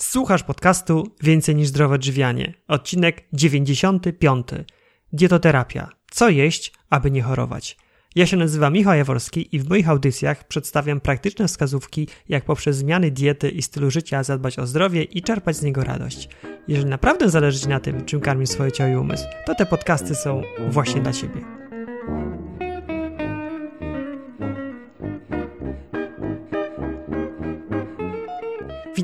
Słuchasz podcastu Więcej niż zdrowe odżywianie. Odcinek 95. Dietoterapia. Co jeść, aby nie chorować? Ja się nazywam Michał Jaworski i w moich audycjach przedstawiam praktyczne wskazówki, jak poprzez zmiany diety i stylu życia zadbać o zdrowie i czerpać z niego radość. Jeżeli naprawdę zależy Ci na tym, czym karmisz swoje ciało i umysł, to te podcasty są właśnie dla Ciebie.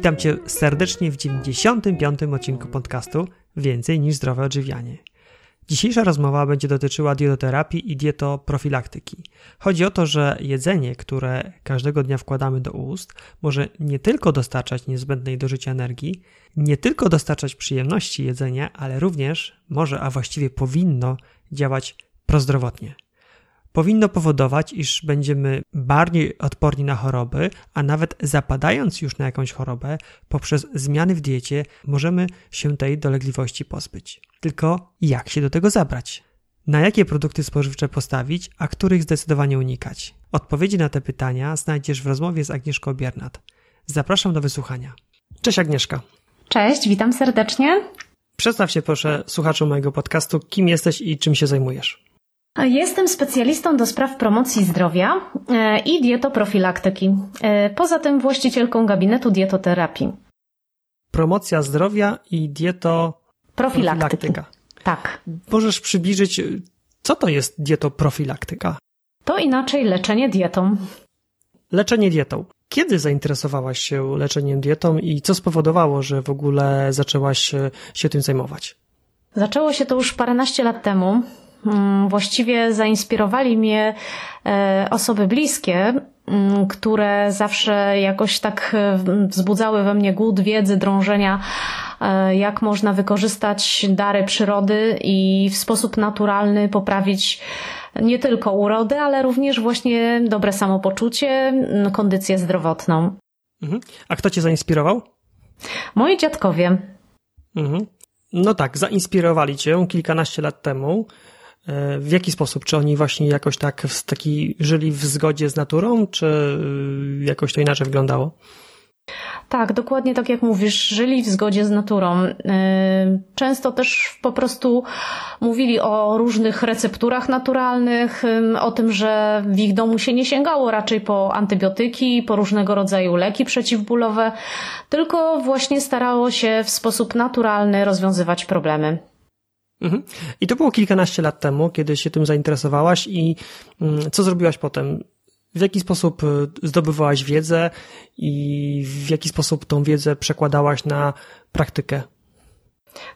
Witam Cię serdecznie w 95. odcinku podcastu Więcej niż zdrowe odżywianie. Dzisiejsza rozmowa będzie dotyczyła dietoterapii i dietoprofilaktyki. Chodzi o to, że jedzenie, które każdego dnia wkładamy do ust, może nie tylko dostarczać niezbędnej do życia energii, nie tylko dostarczać przyjemności jedzenia, ale również może, a właściwie powinno działać prozdrowotnie powinno powodować, iż będziemy bardziej odporni na choroby, a nawet zapadając już na jakąś chorobę, poprzez zmiany w diecie możemy się tej dolegliwości pozbyć. Tylko jak się do tego zabrać? Na jakie produkty spożywcze postawić, a których zdecydowanie unikać? Odpowiedzi na te pytania znajdziesz w rozmowie z Agnieszką Biernat. Zapraszam do wysłuchania. Cześć Agnieszka. Cześć, witam serdecznie. Przedstaw się proszę słuchaczom mojego podcastu, kim jesteś i czym się zajmujesz. Jestem specjalistą do spraw promocji zdrowia e, i dietoprofilaktyki. E, poza tym właścicielką gabinetu dietoterapii. Promocja zdrowia i dietoprofilaktyka. Tak. Możesz przybliżyć, co to jest dietoprofilaktyka? To inaczej leczenie dietą. Leczenie dietą. Kiedy zainteresowałaś się leczeniem dietą i co spowodowało, że w ogóle zaczęłaś się tym zajmować? Zaczęło się to już paręnaście lat temu. Mm, właściwie zainspirowali mnie e, osoby bliskie, mm, które zawsze jakoś tak e, wzbudzały we mnie głód wiedzy, drążenia, e, jak można wykorzystać dary przyrody i w sposób naturalny poprawić nie tylko urodę, ale również właśnie dobre samopoczucie, mm, kondycję zdrowotną. Mhm. A kto cię zainspirował? Moi dziadkowie. Mhm. No tak, zainspirowali cię kilkanaście lat temu. E, w jaki sposób? Czy oni właśnie jakoś tak w taki żyli w zgodzie z naturą, czy y, jakoś to inaczej wyglądało? Tak, dokładnie tak jak mówisz, żyli w zgodzie z naturą. E, często też po prostu mówili o różnych recepturach naturalnych, o tym, że w ich domu się nie sięgało raczej po antybiotyki, po różnego rodzaju leki przeciwbólowe, tylko właśnie starało się w sposób naturalny rozwiązywać problemy. Mhm. I to było kilkanaście lat temu, kiedy się tym zainteresowałaś i mm, co zrobiłaś potem? W jaki sposób y, zdobywałaś wiedzę i w jaki sposób tą wiedzę przekładałaś na praktykę?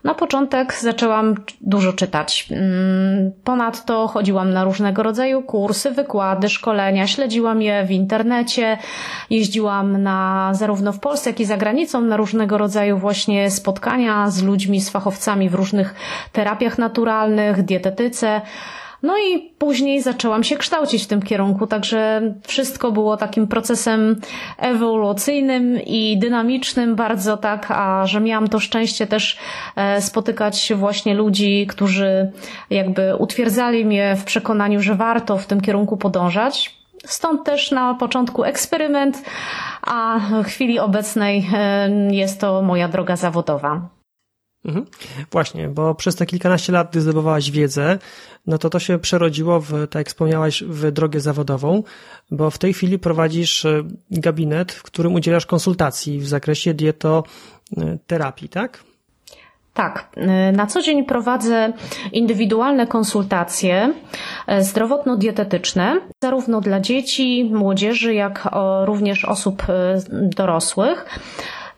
Na początek zaczęłam dużo czytać. Mm, ponadto chodziłam na różnego rodzaju kursy, wykłady, szkolenia, śledziłam je w internecie, jeździłam na zarówno w Polsce, jak i za granicą na różnego rodzaju właśnie spotkania z ludźmi, z fachowcami w różnych terapiach naturalnych, dietetyce. No i później zaczęłam się kształcić w tym kierunku, także wszystko było takim procesem ewolucyjnym i dynamicznym bardzo tak, a że miałam to szczęście też e, spotykać właśnie ludzi, którzy jakby utwierdzali mnie w przekonaniu, że warto w tym kierunku podążać. Stąd też na początku eksperyment, a w chwili obecnej e, jest to moja droga zawodowa. Mhm. Właśnie, bo przez te kilkanaście lat, gdy zdobywałaś wiedzę, no to to się przerodziło w, tak jak wspomniałaś, w drogę zawodową, bo w tej chwili prowadzisz e, gabinet, w którym udzielasz konsultacji w zakresie dietoterapii, tak? Tak. E, na co dzień prowadzę indywidualne konsultacje e, zdrowotno-dietetyczne, zarówno dla dzieci, młodzieży, jak również osób dorosłych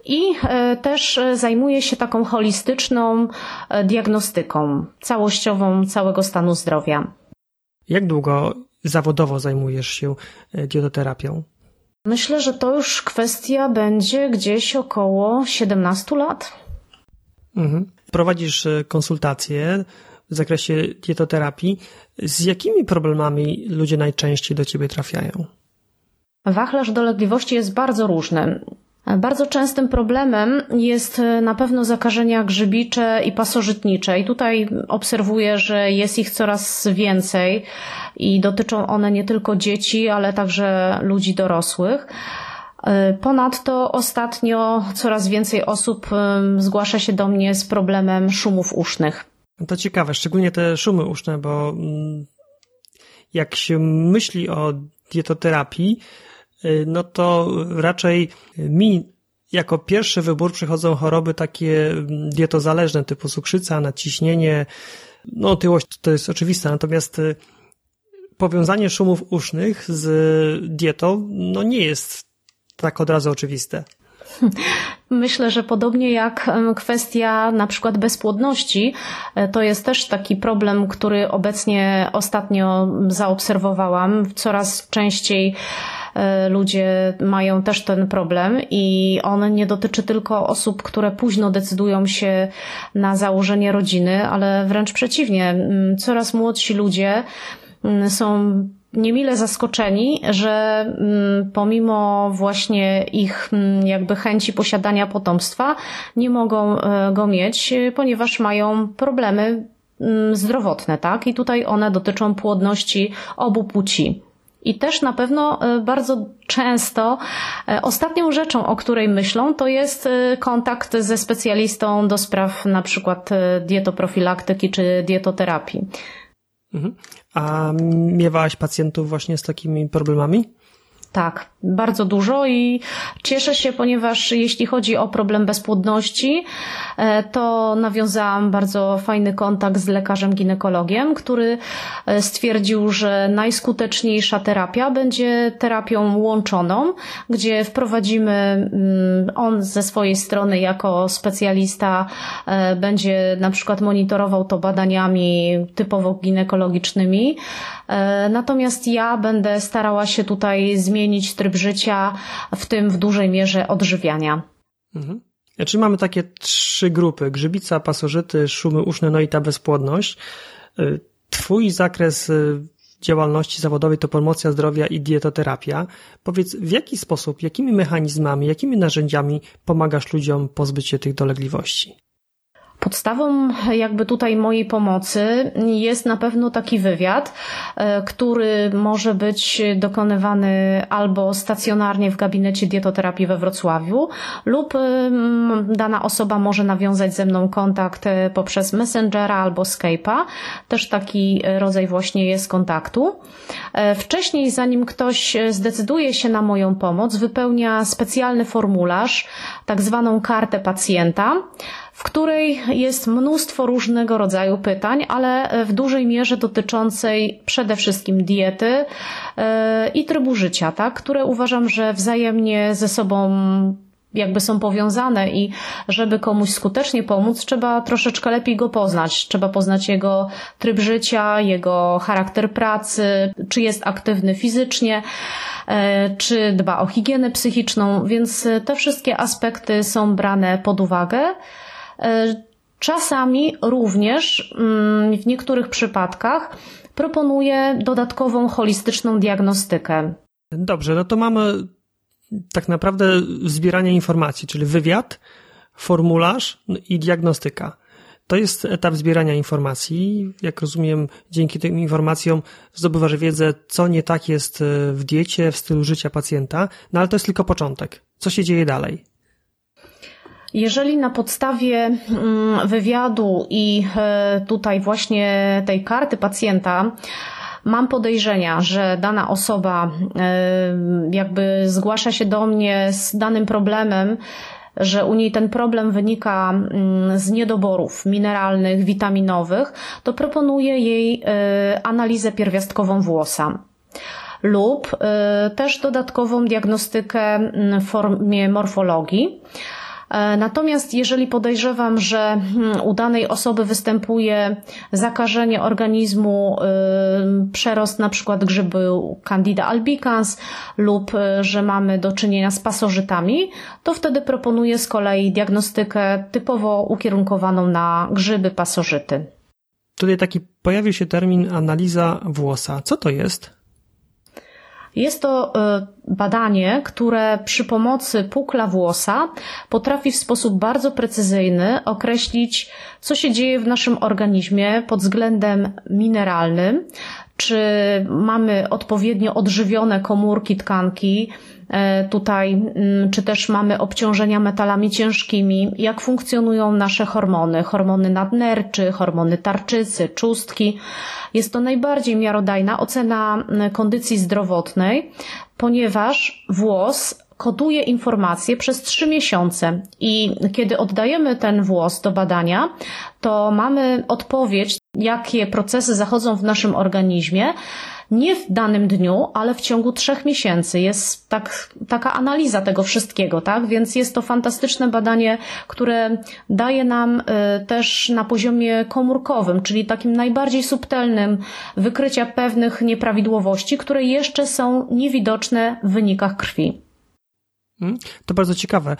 i e, też e, zajmuje się taką holistyczną e, diagnostyką całościową całego stanu zdrowia. Jak długo zawodowo zajmujesz się dietoterapią? Myślę, że to już kwestia będzie gdzieś około 17 lat. Mhm. Prowadzisz konsultacje w zakresie dietoterapii. Z jakimi problemami ludzie najczęściej do ciebie trafiają? Wachlarz dolegliwości jest bardzo różny. Bardzo częstym problemem jest e, na pewno zakażenia grzybicze i pasożytnicze i tutaj obserwuję, że jest ich coraz więcej i dotyczą one nie tylko dzieci, ale także ludzi dorosłych. Ponadto ostatnio coraz więcej osób zgłasza się do mnie z problemem szumów usznych. No to ciekawe, szczególnie te szumy uszne, bo mm, jak się myśli o dietoterapii, no to raczej mi jako pierwszy wybór przychodzą choroby takie mm, dietozależne typu cukrzyca, nadciśnienie, no otyłość to jest oczywiste, natomiast y, powiązanie szumów usznych z dietą no nie jest tak od razu oczywiste. Myślę, że podobnie jak kwestia na przykład bezpłodności, e, to jest też taki problem, który obecnie ostatnio zaobserwowałam. Coraz częściej ludzie mają też ten problem i on nie dotyczy tylko osób, które późno decydują się na założenie rodziny, ale wręcz przeciwnie. Coraz młodsi ludzie są niemile zaskoczeni, że mm, pomimo właśnie ich mm, jakby chęci posiadania potomstwa nie mogą e, go mieć, ponieważ mają problemy mm, zdrowotne, tak? I tutaj one dotyczą płodności obu płci. I też na pewno e, bardzo często e, ostatnią rzeczą, o której myślą, to jest kontakt ze specjalistą do spraw na przykład dietoprofilaktyki czy dietoterapii. Mhm. A miewałaś pacjentów właśnie z takimi problemami? Tak, bardzo dużo i cieszę się, ponieważ jeśli chodzi o problem bezpłodności, e, to nawiązałam bardzo fajny kontakt z lekarzem ginekologiem, który e, stwierdził, że najskuteczniejsza terapia będzie terapią łączoną, gdzie wprowadzimy, mm, on ze swojej strony jako specjalista e, będzie na przykład monitorował to badaniami typowo ginekologicznymi, natomiast ja będę starała się tutaj zmienić tryb życia, w tym w dużej mierze odżywiania. Mhm. Mamy takie trzy grupy: grzybica, pasożyty, szumy uszne, no i ta bezpłodność. Y, twój zakres y, działalności zawodowej to promocja zdrowia i dietoterapia. Powiedz, w jaki sposób, jakimi mechanizmami, jakimi narzędziami pomagasz ludziom pozbyć się tych dolegliwości? Podstawą jakby tutaj mojej pomocy jest na pewno taki wywiad, e, który może być dokonywany albo stacjonarnie w gabinecie dietoterapii we Wrocławiu lub dana osoba może nawiązać ze mną kontakt e, poprzez Messengera albo Skype'a. Też taki rodzaj właśnie jest kontaktu. E, wcześniej, zanim ktoś zdecyduje się na moją pomoc, wypełnia specjalny formularz, tak zwaną kartę pacjenta, w której jest mnóstwo różnego rodzaju pytań, ale w dużej mierze dotyczącej przede wszystkim diety e, i trybu życia, tak? które uważam, że wzajemnie ze sobą jakby są powiązane i żeby komuś skutecznie pomóc, trzeba troszeczkę lepiej go poznać. Trzeba poznać jego tryb życia, jego charakter pracy, czy jest aktywny fizycznie, e, czy dba o higienę psychiczną, więc te wszystkie aspekty są brane pod uwagę. E, czasami również mm, w niektórych przypadkach proponuje dodatkową holistyczną diagnostykę. Dobrze, no to mamy tak naprawdę zbieranie informacji, czyli wywiad, formularz no i diagnostyka. To jest etap zbierania informacji. Jak rozumiem, dzięki tym informacjom zdobywasz wiedzę, co nie tak jest w diecie, w stylu życia pacjenta, no ale to jest tylko początek. Co się dzieje dalej? Jeżeli na podstawie mm, wywiadu i e, tutaj właśnie tej karty pacjenta mam podejrzenia, że dana osoba e, jakby zgłasza się do mnie z danym problemem, że u niej ten problem wynika mm, z niedoborów mineralnych, witaminowych, to proponuję jej e, analizę pierwiastkową włosa lub też dodatkową diagnostykę mm, w formie morfologii. E, natomiast jeżeli podejrzewam, że hmm, u danej osoby występuje zakażenie organizmu, y, przerost na przykład Candida albicans lub y, że mamy do czynienia z pasożytami, to wtedy proponuję z kolei diagnostykę typowo ukierunkowaną na grzyby pasożyty. Tutaj taki pojawił się termin analiza włosa. Co to jest? Jest to e, badanie, które przy pomocy pukla włosa potrafi w sposób bardzo precyzyjny określić, co się dzieje w naszym organizmie pod względem mineralnym, czy mamy odpowiednio odżywione komórki, tkanki, tutaj, mm, czy też mamy obciążenia metalami ciężkimi, jak funkcjonują nasze hormony, hormony nadnerczy, hormony tarczycy, czustki. Jest to najbardziej miarodajna ocena mm, kondycji zdrowotnej, ponieważ włos koduje informacje przez trzy miesiące. I kiedy oddajemy ten włos do badania, to mamy odpowiedź, jakie procesy zachodzą w naszym organizmie, nie w danym dniu, ale w ciągu trzech miesięcy. Jest tak, taka analiza tego wszystkiego, tak? Więc jest to fantastyczne badanie, które daje nam y, też na poziomie komórkowym, czyli takim najbardziej subtelnym, wykrycia pewnych nieprawidłowości, które jeszcze są niewidoczne w wynikach krwi. Hmm? To bardzo ciekawe,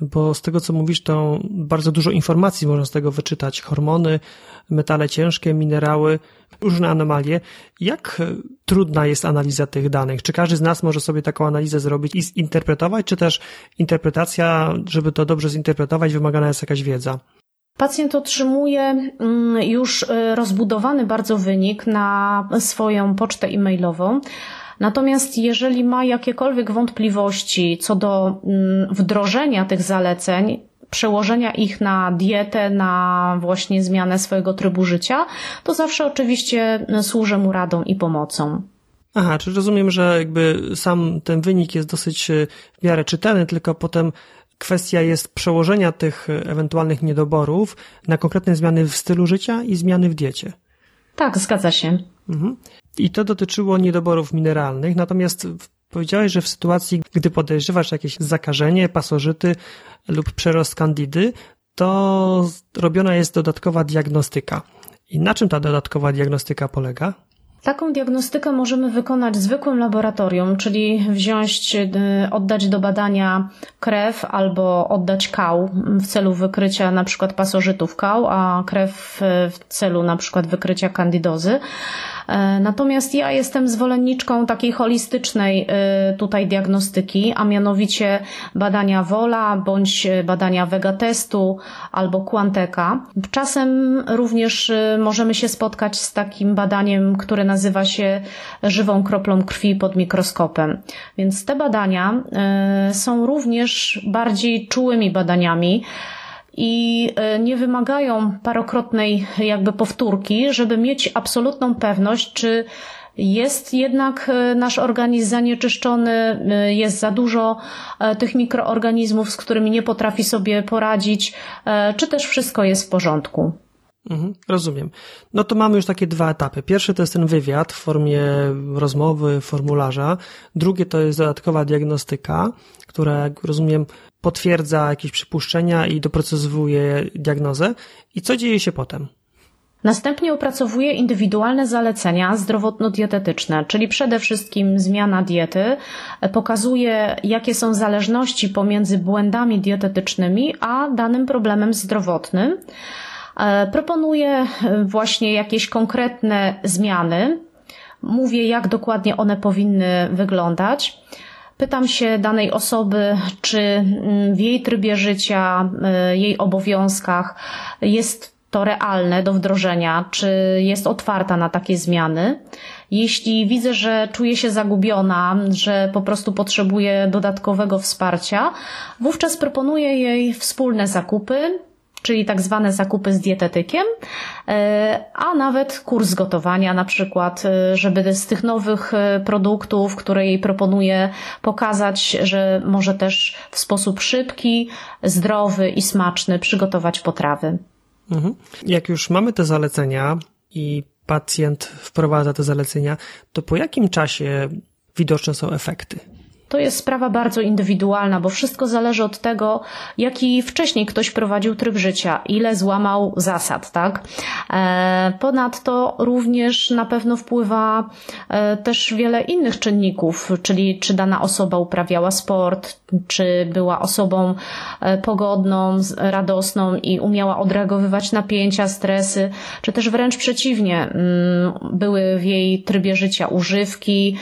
bo z tego co mówisz, to bardzo dużo informacji można z tego wyczytać. Hormony, metale ciężkie, minerały, różne anomalie. Jak trudna jest analiza tych danych? Czy każdy z nas może sobie taką analizę zrobić i zinterpretować, czy też interpretacja, żeby to dobrze zinterpretować, wymagana jest jakaś wiedza? Pacjent otrzymuje mm, już y, rozbudowany bardzo wynik na swoją pocztę e-mailową. Natomiast jeżeli ma jakiekolwiek wątpliwości co do mm, wdrożenia tych zaleceń, przełożenia ich na dietę, na właśnie zmianę swojego trybu życia, to zawsze oczywiście służę mu radą i pomocą. Aha, czy rozumiem, że jakby sam ten wynik jest dosyć e, w miarę czytelny, tylko potem kwestia jest przełożenia tych ewentualnych niedoborów na konkretne zmiany w stylu życia i zmiany w diecie. Tak, zgadza się. Mhm. I to dotyczyło niedoborów mineralnych, natomiast powiedziałeś, że w sytuacji, gdy podejrzewasz jakieś zakażenie, pasożyty lub przerost kandidy, to robiona jest dodatkowa diagnostyka. I na czym ta dodatkowa diagnostyka polega? Taką diagnostykę możemy wykonać zwykłym laboratorium, czyli wziąć, y, oddać do badania krew albo oddać kał w celu wykrycia na przykład pasożytów kał, a krew w celu na przykład wykrycia kandidozy. E, natomiast ja jestem zwolenniczką takiej holistycznej e, tutaj diagnostyki, a mianowicie badania WOLA bądź badania Vegatestu albo Quanteka. Czasem również e, możemy się spotkać z takim badaniem, które nazywa się żywą kroplą krwi pod mikroskopem. Więc te badania są również bardziej czułymi badaniami i e, nie wymagają parokrotnej jakby powtórki, żeby mieć absolutną pewność, czy jest jednak e, nasz organizm zanieczyszczony, e, jest za dużo tych mikroorganizmów, z którymi nie potrafi sobie poradzić, czy też wszystko jest w porządku. Mhm, rozumiem. No to mamy już takie dwa etapy. Pierwszy to jest ten wywiad w formie rozmowy, formularza. Drugie to jest dodatkowa diagnostyka, która, jak rozumiem, potwierdza jakieś przypuszczenia i doprecyzowuje diagnozę. I co dzieje się potem? Następnie opracowuje indywidualne zalecenia zdrowotno-dietetyczne, czyli przede wszystkim zmiana diety, pokazuje jakie są zależności pomiędzy błędami dietetycznymi a danym problemem zdrowotnym. E, Proponuje właśnie jakieś konkretne zmiany, mówię jak dokładnie one powinny wyglądać. Pytam się danej osoby, czy mm, w jej trybie życia, y, jej obowiązkach jest to realne do wdrożenia, czy jest otwarta na takie zmiany. Jeśli widzę, że czuje się zagubiona, że po prostu potrzebuje dodatkowego wsparcia, wówczas proponuję jej wspólne zakupy, czyli tak zwane zakupy z dietetykiem, e, a nawet kurs gotowania na przykład, e, żeby z tych nowych e, produktów, które jej proponuję, pokazać, że może też w sposób szybki, zdrowy i smaczny przygotować potrawy. Mhm. Jak już mamy te zalecenia i pacjent wprowadza te zalecenia, to po jakim czasie widoczne są efekty? To jest sprawa bardzo indywidualna, bo wszystko zależy od tego, jaki wcześniej ktoś prowadził tryb życia, ile złamał zasad, tak? E, ponadto również na pewno wpływa e, też wiele innych czynników, czyli czy dana osoba uprawiała sport, czy była osobą e, pogodną, radosną i umiała odreagowywać napięcia, stresy, czy też wręcz przeciwnie, mm, były w jej trybie życia używki,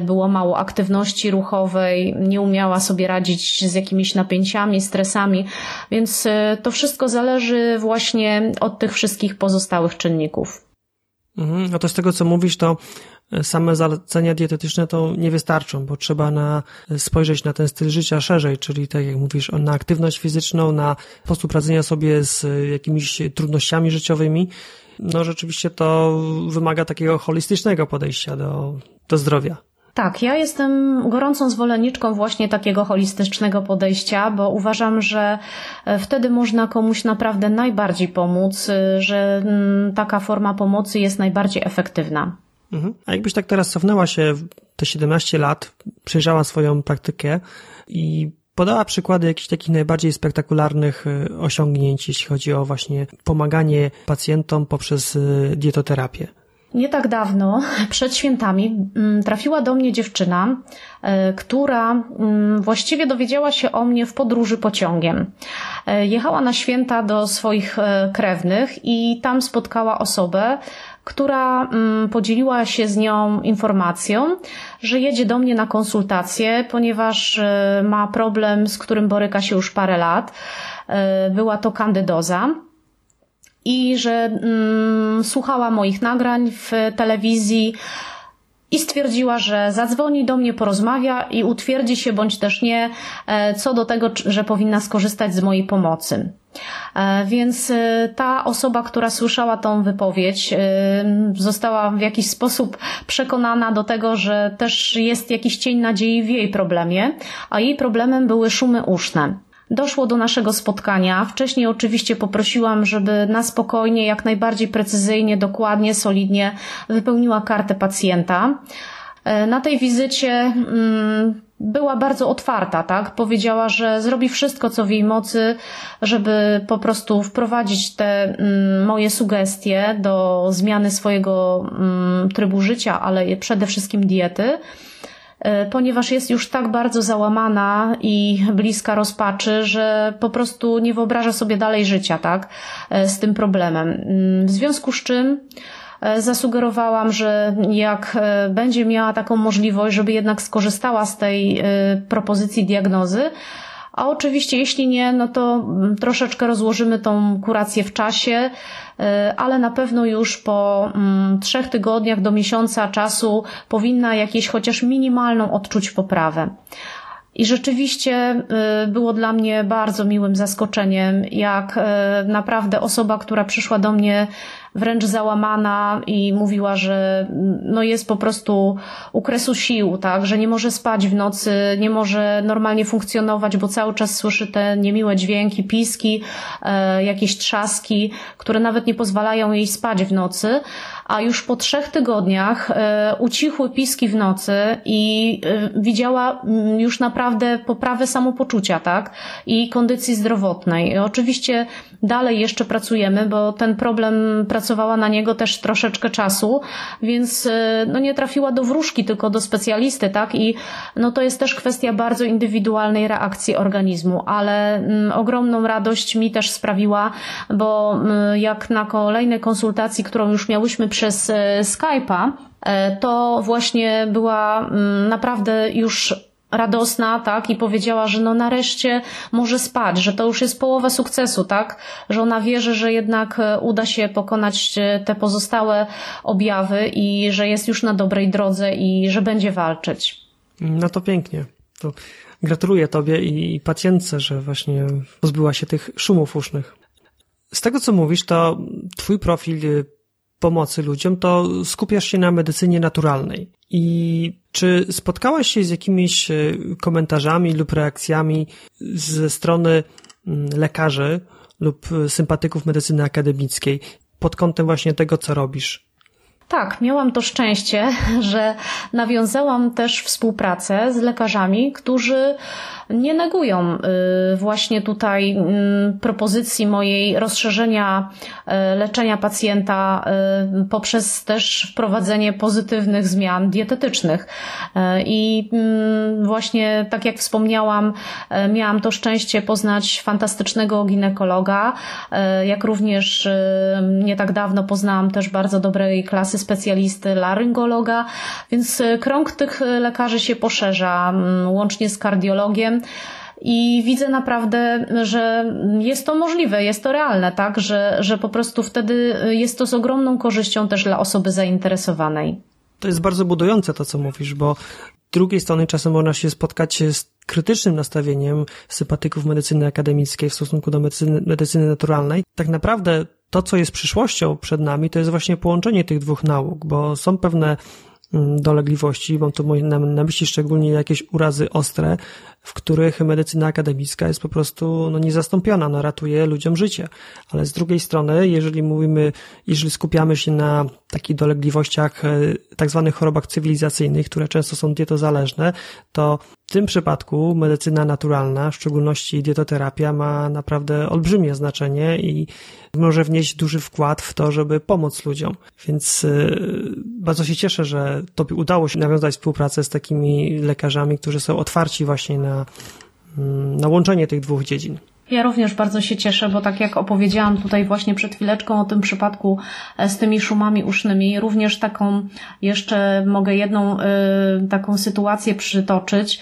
było mało aktywności ruchowej, nie umiała sobie radzić z jakimiś napięciami, stresami, więc e, to wszystko zależy właśnie od tych wszystkich pozostałych czynników. Mhm. No to z tego, co mówisz, to same zalecenia dietetyczne to nie wystarczą, bo trzeba na, spojrzeć na ten styl życia szerzej, czyli tak jak mówisz, na aktywność fizyczną, na sposób radzenia sobie z jakimiś trudnościami życiowymi. No rzeczywiście to wymaga takiego holistycznego podejścia do, do zdrowia. Tak, ja jestem gorącą zwolenniczką właśnie takiego holistycznego podejścia, bo uważam, że e, wtedy można komuś naprawdę najbardziej pomóc, e, że mm, taka forma pomocy jest najbardziej efektywna. Mhm. A jakbyś tak teraz cofnęła się te 17 lat, przejrzała swoją praktykę i podała przykłady jakichś takich najbardziej spektakularnych e, osiągnięć, jeśli chodzi o właśnie pomaganie pacjentom poprzez dietoterapię. Nie tak dawno, przed świętami, mm, trafiła do mnie dziewczyna, e, która mm, właściwie dowiedziała się o mnie w podróży pociągiem. E, jechała na święta do swoich e, krewnych i tam spotkała osobę, która mm, podzieliła się z nią informacją, że jedzie do mnie na konsultację, ponieważ ma problem, z którym boryka się już parę lat. Była to kandydoza i że mm, słuchała moich nagrań w telewizji i stwierdziła, że zadzwoni do mnie, porozmawia i utwierdzi się bądź też nie e, co do tego, że powinna skorzystać z mojej pomocy. E, więc e, ta osoba, która słyszała tą wypowiedź, została w jakiś sposób przekonana do tego, że też jest jakiś cień nadziei w jej problemie, a jej problemem były szumy uszne. Doszło do naszego spotkania. Wcześniej oczywiście poprosiłam, żeby na spokojnie, jak najbardziej precyzyjnie, dokładnie, solidnie wypełniła kartę pacjenta. E, na tej wizycie mm, była bardzo otwarta, tak? Powiedziała, że zrobi wszystko, co w jej mocy, żeby po prostu wprowadzić te mm, moje sugestie do zmiany swojego mm, trybu życia, ale przede wszystkim diety. E, ponieważ jest już tak bardzo załamana i bliska rozpaczy, że po prostu nie wyobraża sobie dalej życia, tak, e, z tym problemem. Mm, w związku z czym e, zasugerowałam, że jak będzie miała taką możliwość, żeby jednak skorzystała z tej propozycji diagnozy, a oczywiście, jeśli nie, no to mm, troszeczkę rozłożymy tą kurację w czasie, y, ale na pewno już po mm, trzech tygodniach do miesiąca czasu powinna jakieś chociaż minimalną odczuć poprawę. I rzeczywiście y, było dla mnie bardzo miłym zaskoczeniem, jak y, naprawdę osoba, która przyszła do mnie wręcz załamana i mówiła, że no jest po prostu u kresu sił, tak, że nie może spać w nocy, nie może normalnie funkcjonować, bo cały czas słyszy te niemiłe dźwięki, piski, e, jakieś trzaski, które nawet nie pozwalają jej spać w nocy a już po trzech tygodniach e, ucichły piski w nocy i e, widziała mm, już naprawdę poprawę samopoczucia, tak? I kondycji zdrowotnej. Oczywiście dalej jeszcze pracujemy, bo ten problem pracowała na niego też troszeczkę czasu, więc e, no nie trafiła do wróżki, tylko do specjalisty, tak? I no to jest też kwestia bardzo indywidualnej reakcji organizmu, ale mm, ogromną radość mi też sprawiła, bo mm, jak na kolejnej konsultacji, którą już miałyśmy przez e, Skype'a, e, to właśnie była mm, naprawdę już radosna, tak, i powiedziała, że no nareszcie może spać, że to już jest połowa sukcesu, tak, że ona wierzy, że jednak e, uda się pokonać te pozostałe objawy i że jest już na dobrej drodze i że będzie walczyć. No to pięknie. To gratuluję Tobie i pacjentce, że właśnie pozbyła się tych szumów usznych. Z tego, co mówisz, to Twój profil pomocy ludziom, to skupiasz się na medycynie naturalnej. I czy spotkałaś się z jakimiś e, komentarzami lub reakcjami ze strony mm, lekarzy lub sympatyków medycyny akademickiej pod kątem właśnie tego, co robisz? Tak, miałam to szczęście, że nawiązałam też współpracę z lekarzami, którzy nie negują y, właśnie tutaj mm, propozycji mojej rozszerzenia y, leczenia pacjenta y, poprzez też wprowadzenie pozytywnych zmian dietetycznych. I mm, właśnie tak jak wspomniałam, miałam to szczęście poznać fantastycznego ginekologa, jak również nie tak dawno poznałam też bardzo dobrej klasy specjalisty laryngologa, więc krąg tych lekarzy się poszerza, mm, łącznie z kardiologiem. I widzę naprawdę, że jest to możliwe, jest to realne, tak, że, że po prostu wtedy jest to z ogromną korzyścią też dla osoby zainteresowanej. To jest bardzo budujące to, co mówisz, bo z drugiej strony czasem można się spotkać z krytycznym nastawieniem sympatyków medycyny akademickiej w stosunku do medycyny, medycyny naturalnej. Tak naprawdę to, co jest przyszłością przed nami, to jest właśnie połączenie tych dwóch nauk, bo są pewne mm, dolegliwości, mam tu na, na myśli szczególnie jakieś urazy ostre, w których medycyna akademicka jest po prostu no, niezastąpiona, no, ratuje ludziom życie. Ale z drugiej strony, jeżeli mówimy, jeżeli skupiamy się na takich dolegliwościach, e, tak zwanych chorobach cywilizacyjnych, które często są dietozależne, to w tym przypadku medycyna naturalna, w szczególności dietoterapia, ma naprawdę olbrzymie znaczenie i może wnieść duży wkład w to, żeby pomóc ludziom. Więc e, bardzo się cieszę, że Tobie udało się nawiązać współpracę z takimi lekarzami, którzy są otwarci właśnie na, mm, na łączenie tych dwóch dziedzin. Ja również bardzo się cieszę, bo tak jak opowiedziałam tutaj właśnie przed chwileczką o tym przypadku e, z tymi szumami usznymi, również taką jeszcze mogę jedną y, taką sytuację przytoczyć.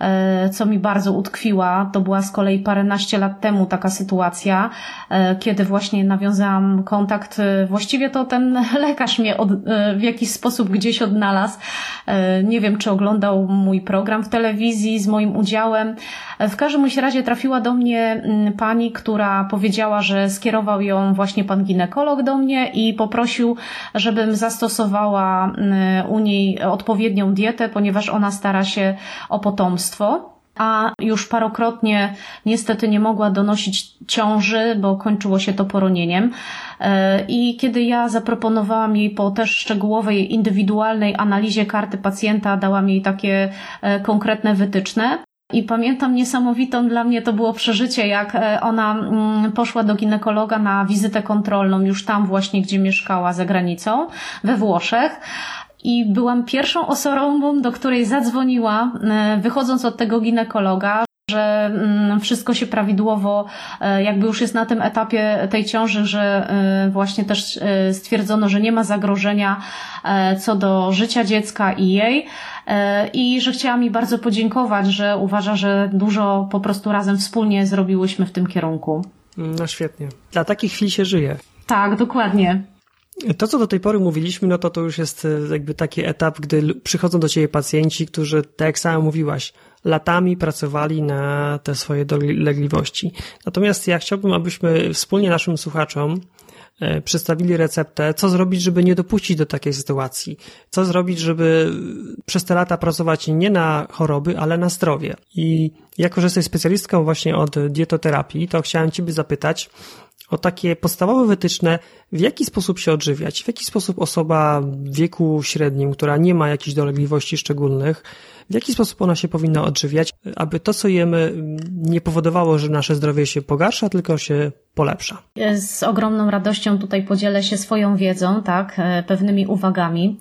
E, co mi bardzo utkwiła. To była z kolei paręnaście lat temu taka sytuacja, e, kiedy właśnie nawiązałam kontakt. E, właściwie to ten lekarz mnie od, w jakiś sposób gdzieś odnalazł. Nie wiem, czy oglądał mój program w telewizji z moim udziałem. W każdym razie trafiła do mnie mm, pani, która powiedziała, że skierował ją właśnie pan ginekolog do mnie i poprosił, żebym zastosowała mm, u niej odpowiednią dietę, ponieważ ona stara się o potomstwo a już parokrotnie niestety nie mogła donosić ciąży, bo kończyło się to poronieniem. E, I kiedy ja zaproponowałam jej po też szczegółowej, indywidualnej analizie karty pacjenta, dałam jej takie e, konkretne wytyczne, i pamiętam niesamowitą dla mnie to było przeżycie, jak e, ona mm, poszła do ginekologa na wizytę kontrolną, już tam właśnie, gdzie mieszkała za granicą, we Włoszech i byłam pierwszą osobą, do której zadzwoniła, e, wychodząc od tego ginekologa, że mm, wszystko się prawidłowo, e, jakby już jest na tym etapie tej ciąży, że e, właśnie też stwierdzono, że nie ma zagrożenia co do życia dziecka i jej. I że chciała mi bardzo podziękować, że uważa, że dużo po prostu razem wspólnie zrobiłyśmy w tym kierunku. No świetnie. Dla takich chwil się żyje. Tak, dokładnie. To, co do tej pory mówiliśmy, no to to już jest e, jakby taki etap, gdy przychodzą do ciebie pacjenci, którzy, tak jak sama mówiłaś, latami pracowali na te swoje dolegliwości. Natomiast ja chciałbym, abyśmy wspólnie naszym słuchaczom e, przedstawili receptę, co zrobić, żeby nie dopuścić do takiej sytuacji. Co zrobić, żeby przez te lata pracować nie na choroby, ale na zdrowie. I jako, że jesteś specjalistką właśnie od dietoterapii, to chciałem Ciebie zapytać, o takie podstawowe wytyczne, w jaki sposób się odżywiać, w jaki sposób osoba w wieku średnim, która nie ma jakichś dolegliwości szczególnych, w jaki sposób ona się powinna odżywiać, aby to, co jemy, nie powodowało, że nasze zdrowie się pogarsza, tylko się polepsza. Z ogromną radością tutaj podzielę się swoją wiedzą, tak, e, pewnymi uwagami.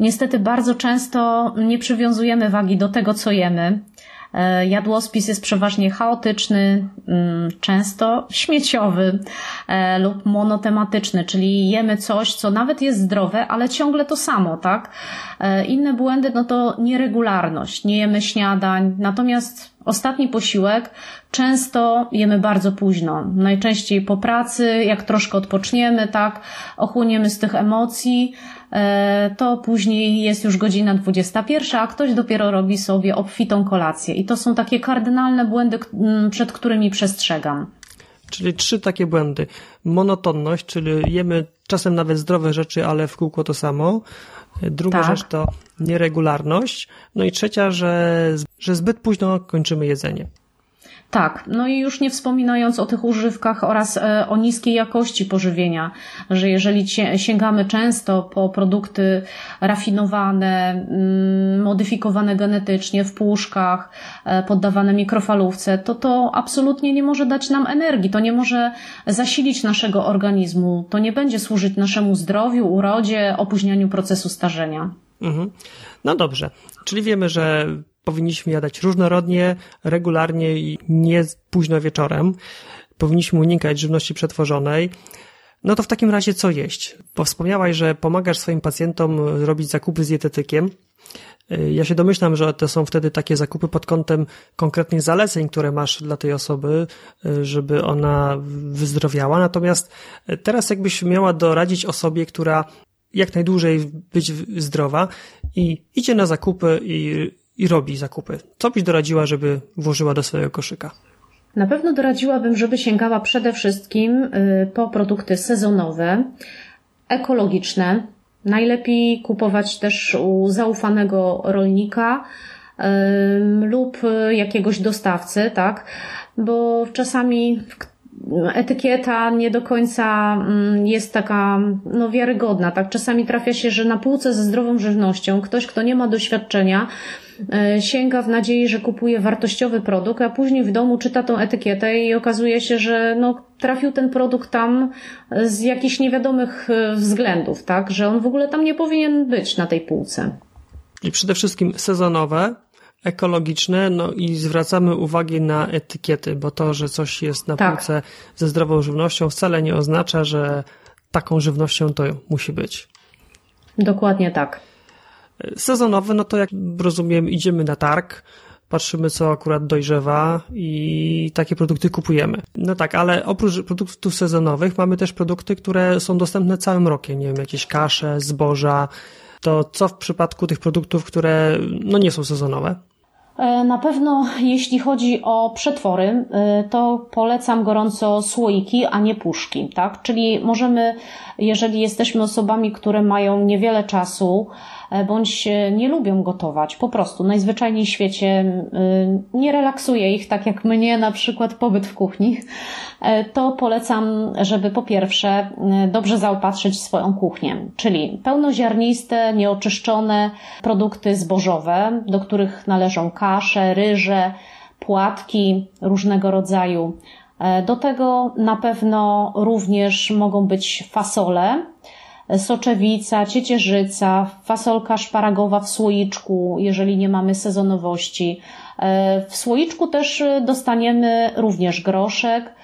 Niestety bardzo często nie przywiązujemy wagi do tego, co jemy. E, jadłospis jest przeważnie chaotyczny, mm, często śmieciowy e, lub monotematyczny, czyli jemy coś, co nawet jest zdrowe, ale ciągle to samo, tak? E, inne błędy no to nieregularność, nie jemy śniadań, natomiast ostatni posiłek często jemy bardzo późno. Najczęściej po pracy, jak troszkę odpoczniemy, tak, ochłoniemy z tych emocji, to później jest już godzina 21, a ktoś dopiero robi sobie obfitą kolację. I to są takie kardynalne błędy, przed którymi przestrzegam. Czyli trzy takie błędy. Monotonność, czyli jemy czasem nawet zdrowe rzeczy, ale w kółko to samo. Druga tak. rzecz to nieregularność. No i trzecia, że, że zbyt późno kończymy jedzenie. Tak, no i już nie wspominając o tych używkach oraz e, o niskiej jakości pożywienia, że jeżeli sięgamy często po produkty rafinowane, mm, modyfikowane genetycznie w puszkach, e, poddawane mikrofalówce, to to absolutnie nie może dać nam energii, to nie może zasilić naszego organizmu, to nie będzie służyć naszemu zdrowiu, urodzie, opóźnianiu procesu starzenia. Mhm. No dobrze, czyli wiemy, że powinniśmy jadać różnorodnie, regularnie i nie późno wieczorem. Powinniśmy unikać żywności przetworzonej. No to w takim razie co jeść? Bo wspomniałaś, że pomagasz swoim pacjentom robić zakupy z dietetykiem. Y, ja się domyślam, że to są wtedy takie zakupy pod kątem konkretnych zaleceń, które masz dla tej osoby, y, żeby ona wyzdrowiała. Natomiast teraz jakbyś miała doradzić osobie, która jak najdłużej być zdrowa i idzie na zakupy i, i robi zakupy. Co byś doradziła, żeby włożyła do swojego koszyka? Na pewno doradziłabym, żeby sięgała przede wszystkim y, po produkty sezonowe, ekologiczne. Najlepiej kupować też u zaufanego rolnika lub jakiegoś dostawcy, tak? Bo czasami etykieta nie do końca mm, jest taka no, wiarygodna. Tak? Czasami trafia się, że na półce ze zdrową żywnością ktoś, kto nie ma doświadczenia, e, sięga w nadziei, że kupuje wartościowy produkt, a później w domu czyta tą etykietę i okazuje się, że no, trafił ten produkt tam z jakichś niewiadomych e, względów, tak? że on w ogóle tam nie powinien być na tej półce. I przede wszystkim sezonowe, ekologiczne, no i zwracamy uwagę na etykiety, bo to, że coś jest na tak. półce ze zdrową żywnością wcale nie oznacza, że taką żywnością to musi być. Dokładnie tak. Sezonowe, no to jak rozumiem, idziemy na targ, patrzymy co akurat dojrzewa i takie produkty kupujemy. No tak, ale oprócz produktów sezonowych mamy też produkty, które są dostępne całym rokiem, nie wiem, jakieś kasze, zboża, to co w przypadku tych produktów, które no nie są sezonowe? E, na pewno jeśli chodzi o przetwory, e, to polecam gorąco słoiki, a nie puszki, tak? Czyli możemy, jeżeli jesteśmy osobami, które mają niewiele czasu, bądź nie lubią gotować. Po prostu najzwyczajniej w świecie nie relaksuje ich, tak jak mnie na przykład pobyt w kuchni. E, to polecam, żeby po pierwsze dobrze zaopatrzyć swoją kuchnię, czyli pełnoziarniste, nieoczyszczone produkty zbożowe, do których należą kasze, ryże, płatki różnego rodzaju. E, do tego na pewno również mogą być fasole, soczewica, ciecierzyca, fasolka szparagowa w słoiczku, jeżeli nie mamy sezonowości. E, w słoiczku też dostaniemy również groszek,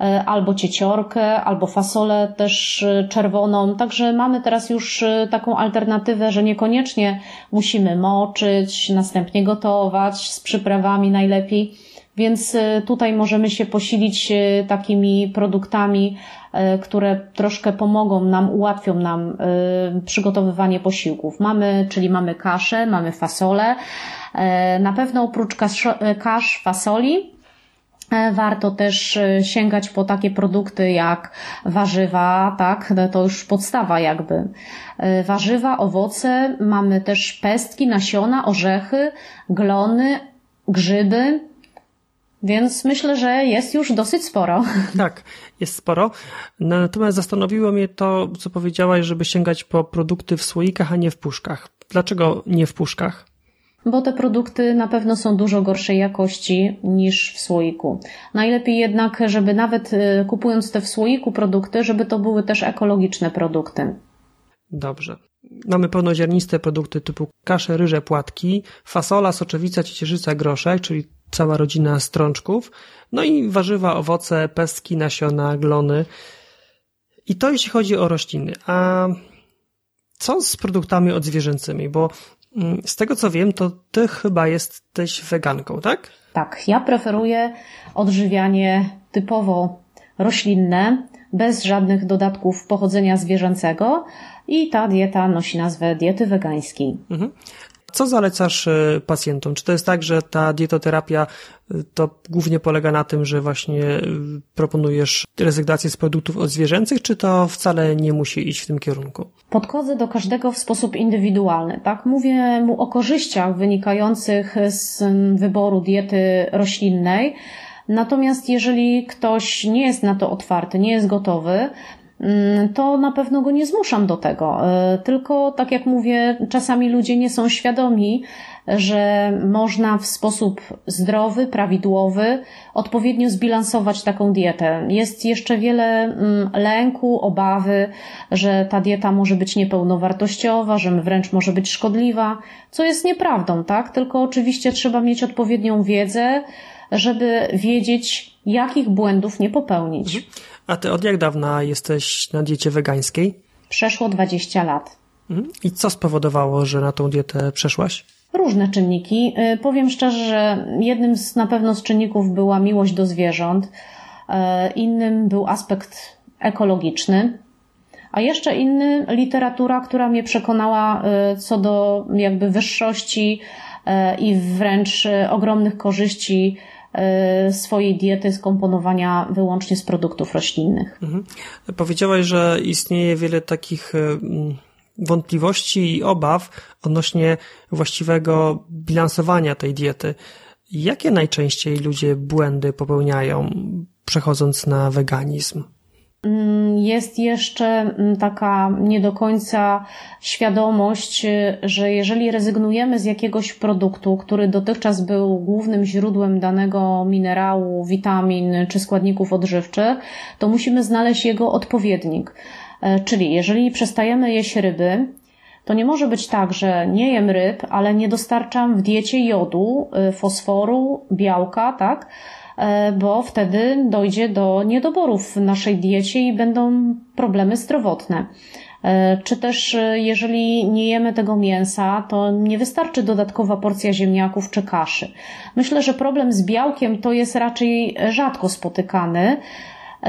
e, albo cieciorkę, albo fasolę też czerwoną. Także mamy teraz już taką alternatywę, że niekoniecznie musimy moczyć, następnie gotować z przyprawami najlepiej. Więc tutaj możemy się posilić takimi produktami E, które troszkę pomogą nam, ułatwią nam e, przygotowywanie posiłków. Mamy, czyli mamy kaszę, mamy fasolę. E, na pewno oprócz kasz, kasz fasoli Warto też sięgać po takie produkty jak warzywa, tak, to już podstawa jakby. Warzywa, owoce, mamy też pestki, nasiona, orzechy, glony, grzyby, więc myślę, że jest już dosyć sporo. Tak, jest sporo. Natomiast zastanowiło mnie to, co powiedziałaś, żeby sięgać po produkty w słoikach, a nie w puszkach. Dlaczego nie w puszkach? Bo te produkty na pewno są dużo gorszej jakości niż w słoiku. Najlepiej jednak, żeby nawet y, kupując te w słoiku produkty, żeby to były też ekologiczne produkty. Dobrze. Mamy pełnoziarniste produkty typu kasze, ryże, płatki, fasola, soczewica, ciecierzyca, groszek, czyli cała rodzina strączków, no i warzywa, owoce, pestki, nasiona, glony. I to jeśli chodzi o rośliny. A co z produktami odzwierzęcymi? Bo mm, z tego co wiem, to ty chyba jesteś weganką, tak? Tak, ja preferuję odżywianie typowo roślinne, bez żadnych dodatków pochodzenia zwierzęcego i ta dieta nosi nazwę diety wegańskiej. Mhm. Co zalecasz e, pacjentom? Czy to jest tak, że ta dietoterapia e, to głównie polega na tym, że właśnie e, proponujesz rezygnację z produktów odzwierzęcych, czy to wcale nie musi iść w tym kierunku? Podchodzę do każdego w sposób indywidualny, tak? Mówię mu o korzyściach wynikających z wyboru diety roślinnej, Natomiast jeżeli ktoś nie jest na to otwarty, nie jest gotowy, Mm, to na pewno go nie zmuszam do tego. E, tylko, tak jak mówię, czasami ludzie nie są świadomi, że można w sposób zdrowy, prawidłowy, odpowiednio zbilansować taką dietę. Jest jeszcze wiele mm, lęku, obawy, że ta dieta może być niepełnowartościowa, że wręcz może być szkodliwa, co jest nieprawdą, tak? Tylko oczywiście trzeba mieć odpowiednią wiedzę, żeby wiedzieć, jakich błędów nie popełnić. Mhm. A ty od jak dawna jesteś na diecie wegańskiej? Przeszło 20 lat. Mhm. I co spowodowało, że na tą dietę przeszłaś? Różne czynniki. Y, powiem szczerze, że jednym z na pewno z czynników była miłość do zwierząt, y, innym był aspekt ekologiczny, a jeszcze inny literatura, która mnie przekonała y, co do jakby wyższości i wręcz ogromnych korzyści swojej diety skomponowania wyłącznie z produktów roślinnych. Mhm. Powiedziałaś, że istnieje wiele takich wątpliwości i obaw odnośnie właściwego bilansowania tej diety. Jakie najczęściej ludzie błędy popełniają, przechodząc na weganizm? Mm, jest jeszcze mm, taka nie do końca świadomość, że jeżeli rezygnujemy z jakiegoś produktu, który dotychczas był głównym źródłem danego minerału, witamin czy składników odżywczych, to musimy znaleźć jego odpowiednik. E, czyli jeżeli przestajemy jeść ryby, to nie może być tak, że nie jem ryb, ale nie dostarczam w diecie jodu, e, fosforu, białka, tak? E, bo wtedy dojdzie do niedoborów w naszej diecie i będą problemy zdrowotne. Czy też, jeżeli nie jemy tego mięsa, to nie wystarczy dodatkowa porcja ziemniaków czy kaszy. Myślę, że problem z białkiem to jest raczej rzadko spotykany.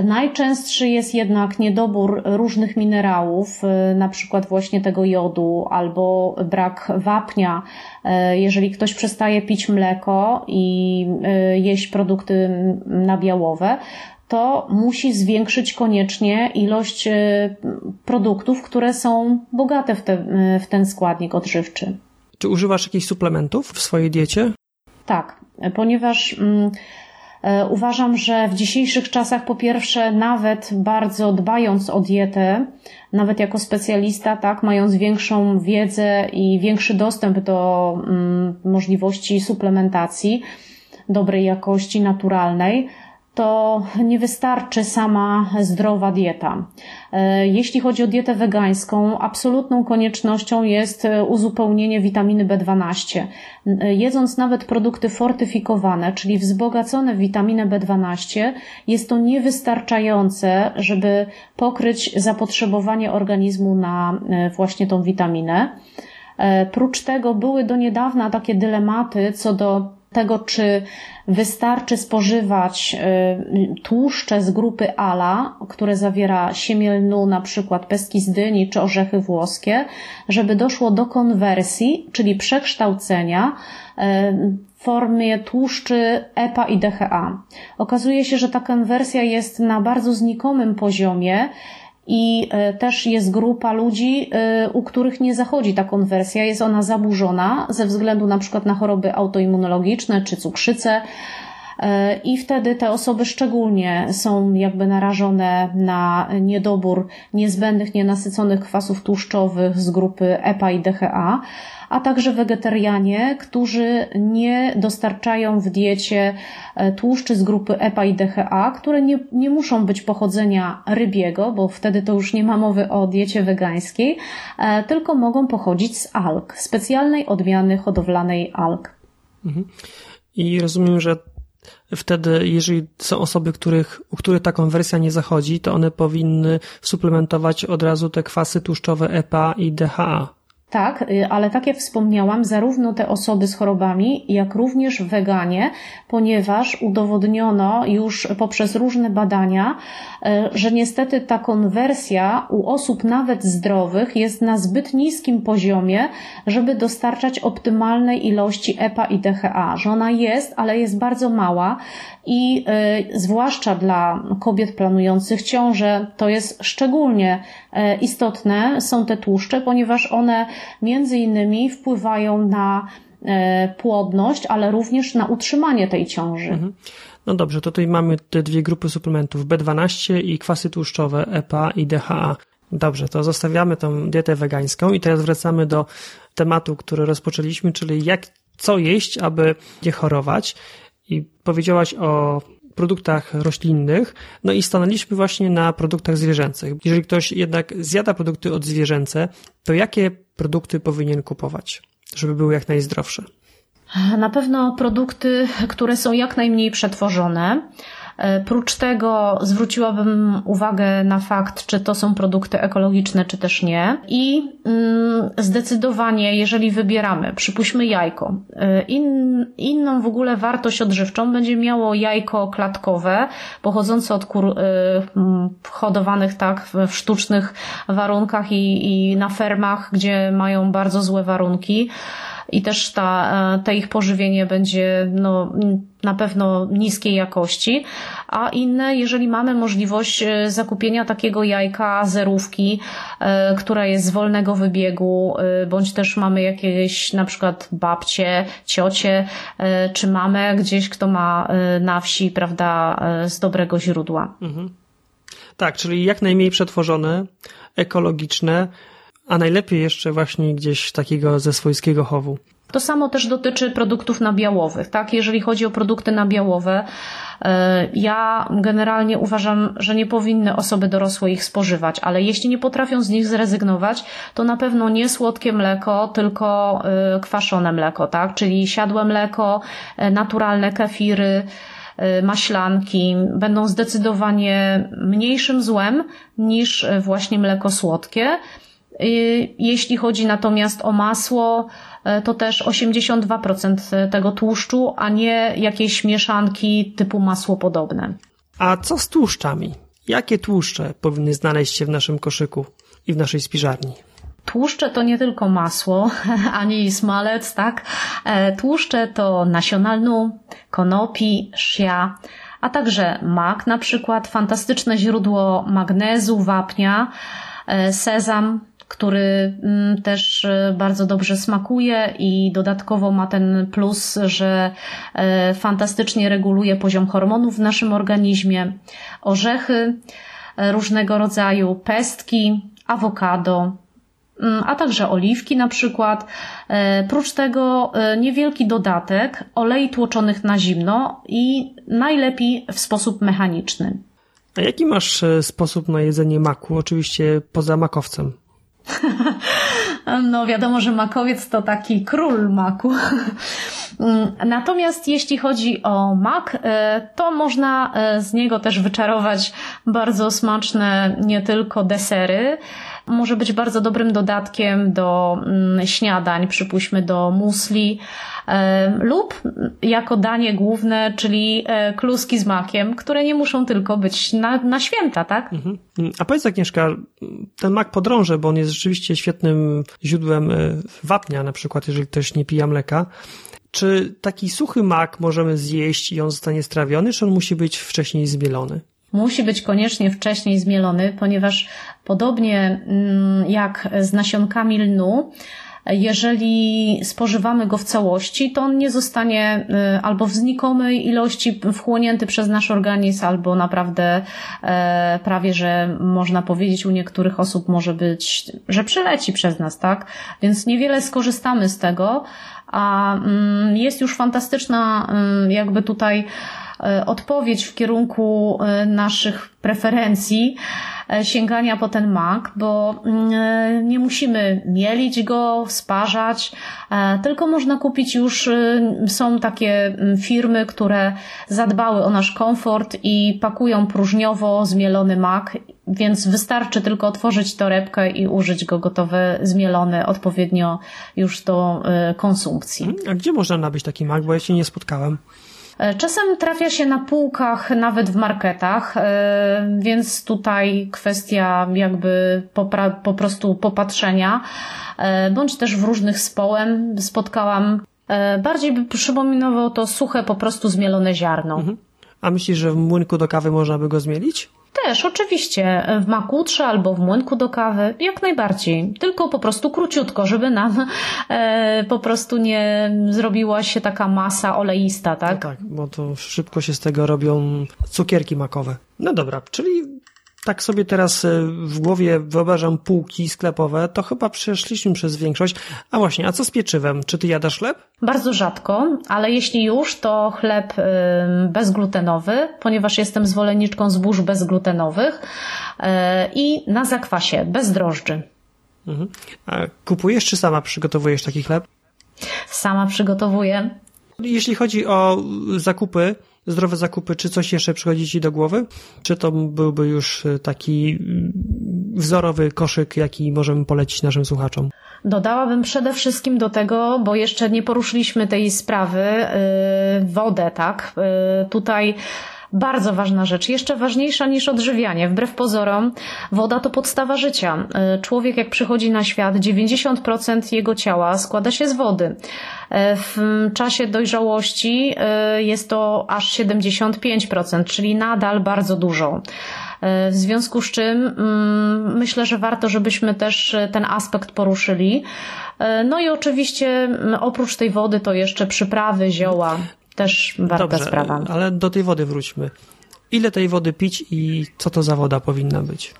Najczęstszy jest jednak niedobór różnych minerałów, y, na przykład właśnie tego jodu albo brak wapnia. Y, jeżeli ktoś przestaje pić mleko i y, jeść produkty nabiałowe, to musi zwiększyć koniecznie ilość produktów, które są bogate w, te, w ten składnik odżywczy. Czy używasz jakichś suplementów w swojej diecie? Tak, ponieważ mm, uważam, że w dzisiejszych czasach, po pierwsze, nawet bardzo dbając o dietę, nawet jako specjalista, tak, mając większą wiedzę i większy dostęp do mm, możliwości suplementacji dobrej jakości, naturalnej, to nie wystarczy sama zdrowa dieta. E, jeśli chodzi o dietę wegańską, absolutną koniecznością jest e, uzupełnienie witaminy B12. E, jedząc nawet produkty fortyfikowane, czyli wzbogacone w witaminę B12, jest to niewystarczające, żeby pokryć zapotrzebowanie organizmu na właśnie tą witaminę. Prócz tego były do niedawna takie dylematy co do tego, czy wystarczy spożywać y, tłuszcze z grupy ALA, które zawiera siemię lnu, na przykład pestki z dyni czy orzechy włoskie, żeby doszło do konwersji, czyli przekształcenia y, w formie tłuszczy EPA i DHA. Okazuje się, że ta konwersja jest na bardzo znikomym poziomie, i e, też jest grupa ludzi, e, u których nie zachodzi ta konwersja, jest ona zaburzona ze względu na przykład na choroby autoimmunologiczne czy cukrzycę. E, I wtedy te osoby szczególnie są jakby narażone na niedobór niezbędnych, nienasyconych kwasów tłuszczowych z grupy EPA i DHA a także wegetarianie, którzy nie dostarczają w diecie e, tłuszczy z grupy EPA i DHA, które nie, nie muszą być pochodzenia rybiego, bo wtedy to już nie ma mowy o diecie wegańskiej, e, tylko mogą pochodzić z alg, specjalnej odmiany hodowlanej alg. Mhm. I rozumiem, że wtedy, jeżeli są osoby, których, u których ta konwersja nie zachodzi, to one powinny suplementować od razu te kwasy tłuszczowe EPA i DHA. Tak, y, ale tak jak wspomniałam, zarówno te osoby z chorobami, jak również weganie, ponieważ udowodniono już poprzez różne badania, y, że niestety ta konwersja u osób nawet zdrowych jest na zbyt niskim poziomie, żeby dostarczać optymalnej ilości EPA i DHA, że ona jest, ale jest bardzo mała i y, zwłaszcza dla kobiet planujących ciążę to jest szczególnie istotne są te tłuszcze, ponieważ one między innymi wpływają na y, płodność, ale również na utrzymanie tej ciąży. Mhm. No dobrze, to tutaj mamy te dwie grupy suplementów B12 i kwasy tłuszczowe EPA i DHA. Dobrze, to zostawiamy tą dietę wegańską i teraz wracamy do tematu, który rozpoczęliśmy, czyli jak, co jeść, aby nie chorować i powiedziałaś o produktach roślinnych, no i stanęliśmy właśnie na produktach zwierzęcych. Jeżeli ktoś jednak zjada produkty odzwierzęce, to jakie produkty powinien kupować, żeby były jak najzdrowsze? Na pewno produkty, które są jak najmniej przetworzone, prócz tego zwróciłabym uwagę na fakt, czy to są produkty ekologiczne, czy też nie. I mm, zdecydowanie, jeżeli wybieramy, przypuśćmy jajko, e, in, inną w ogóle wartość odżywczą będzie miało jajko klatkowe, pochodzące od kur y, hodowanych tak w sztucznych warunkach i, i na fermach, gdzie mają bardzo złe warunki i też ta, e, te ich pożywienie będzie no, na pewno niskiej jakości, a inne, jeżeli mamy możliwość e, zakupienia takiego jajka zerówki, e, która jest z wolnego wybiegu, bądź też mamy jakieś na przykład babcie, ciocie, czy mamę gdzieś, kto ma na wsi, prawda, z dobrego źródła. Mhm. Tak, czyli jak najmniej przetworzone, ekologiczne, a najlepiej jeszcze właśnie gdzieś takiego ze swojskiego chowu. To samo też dotyczy produktów nabiałowych, tak? Jeżeli chodzi o produkty nabiałowe, e, ja generalnie uważam, że nie powinny osoby dorosłe ich spożywać, ale jeśli nie potrafią z nich zrezygnować, to na pewno nie słodkie mleko, tylko e, kwaszone mleko, tak? Czyli siadłe mleko, e, naturalne kefiry, maślanki będą zdecydowanie mniejszym złem niż właśnie mleko słodkie. Jeśli chodzi natomiast o masło, e, to też 82% tego tłuszczu, a nie jakieś mieszanki typu masło podobne. A co z tłuszczami? Jakie tłuszcze powinny znaleźć się w naszym koszyku i w naszej spiżarni? Tłuszcze to nie tylko masło, ani smalec, tak? E, tłuszcze to nasiona lnu, konopi, szia, a także mak na przykład, fantastyczne źródło magnezu, wapnia, e, sezam, który mm, też e, bardzo dobrze smakuje i dodatkowo ma ten plus, że e, fantastycznie reguluje poziom hormonów w naszym organizmie. Orzechy e, różnego rodzaju, pestki, awokado, mm, a także oliwki na przykład. Prócz tego niewielki dodatek olei tłoczonych na zimno i najlepiej w sposób mechaniczny. A jaki masz sposób na jedzenie maku? Oczywiście poza makowcem. No wiadomo, że makowiec to taki król maku. Natomiast jeśli chodzi o mak, e, to można e, z niego też wyczarować bardzo smaczne nie tylko desery, może być bardzo dobrym dodatkiem do mm, śniadań, przypuśćmy do musli, lub jako danie główne, czyli e, kluski z makiem, które nie muszą tylko być na, na święta, tak? Mhm. A powiedz Agnieszka, ten mak podrąże, bo on jest rzeczywiście świetnym źródłem e, wapnia, na przykład jeżeli ktoś nie pija mleka. Czy taki suchy mak możemy zjeść i on zostanie strawiony, czy on musi być wcześniej zmielony? Musi być koniecznie wcześniej zmielony, ponieważ podobnie mm, jak z nasionkami lnu, jeżeli spożywamy go w całości, to on nie zostanie y, albo w znikomej ilości wchłonięty przez nasz organizm, albo naprawdę e, prawie, że można powiedzieć u niektórych osób może być, że przeleci przez nas, tak? Więc niewiele skorzystamy z tego, a mm, jest już fantastyczna mm, jakby tutaj odpowiedź w kierunku e, naszych preferencji e, sięgania po ten mak, bo mm, nie musimy mielić go, sparzać, tylko można kupić już, są takie firmy, które zadbały o nasz komfort i pakują próżniowo zmielony mak więc wystarczy tylko otworzyć torebkę i użyć go gotowy, zmielony odpowiednio już do e, konsumpcji. A gdzie można nabyć taki mak? Bo ja się nie spotkałem. E, czasem trafia się na półkach, nawet w marketach, e, więc tutaj kwestia jakby po prostu popatrzenia, bądź też w różnych społem spotkałam. Bardziej by przypominowało to suche, po prostu zmielone ziarno. Mhm. A myślisz, że w młynku do kawy można by go zmielić? Też, oczywiście. W makutrze albo w młynku do kawy, jak najbardziej. Tylko po prostu króciutko, żeby nam e, po prostu nie zrobiła się taka masa oleista, tak? Tak, bo to szybko się z tego robią cukierki makowe. No dobra, czyli tak sobie teraz e, w głowie wyobrażam półki sklepowe, to chyba przeszliśmy przez większość. A właśnie, a co z pieczywem? Czy ty jadasz chleb? Bardzo rzadko, ale jeśli już, to chleb bezglutenowy, ponieważ jestem zwolenniczką zbóż bezglutenowych e, i na zakwasie, bez drożdży. Mhm. A kupujesz czy sama przygotowujesz taki chleb? Sama przygotowuję. Jeśli chodzi o zakupy, zdrowe zakupy, czy coś jeszcze przychodzi Ci do głowy? Czy to byłby już e, taki mm, wzorowy koszyk, jaki możemy polecić naszym słuchaczom? Dodałabym przede wszystkim do tego, bo jeszcze nie poruszyliśmy tej sprawy, yy, wodę, tak? Yy, tutaj bardzo ważna rzecz, jeszcze ważniejsza niż odżywianie. Wbrew pozorom, woda to podstawa życia. Y, człowiek, jak przychodzi na świat, 90% jego ciała składa się z wody. Y, w czasie dojrzałości y, jest to aż 75%, czyli nadal bardzo dużo. W związku z czym mm, myślę, że warto, żebyśmy też ten aspekt poruszyli. No i oczywiście oprócz tej wody to jeszcze przyprawy, zioła też warta Dobrze, sprawa. Ale do tej wody wróćmy. Ile tej wody pić i co to za woda powinna być?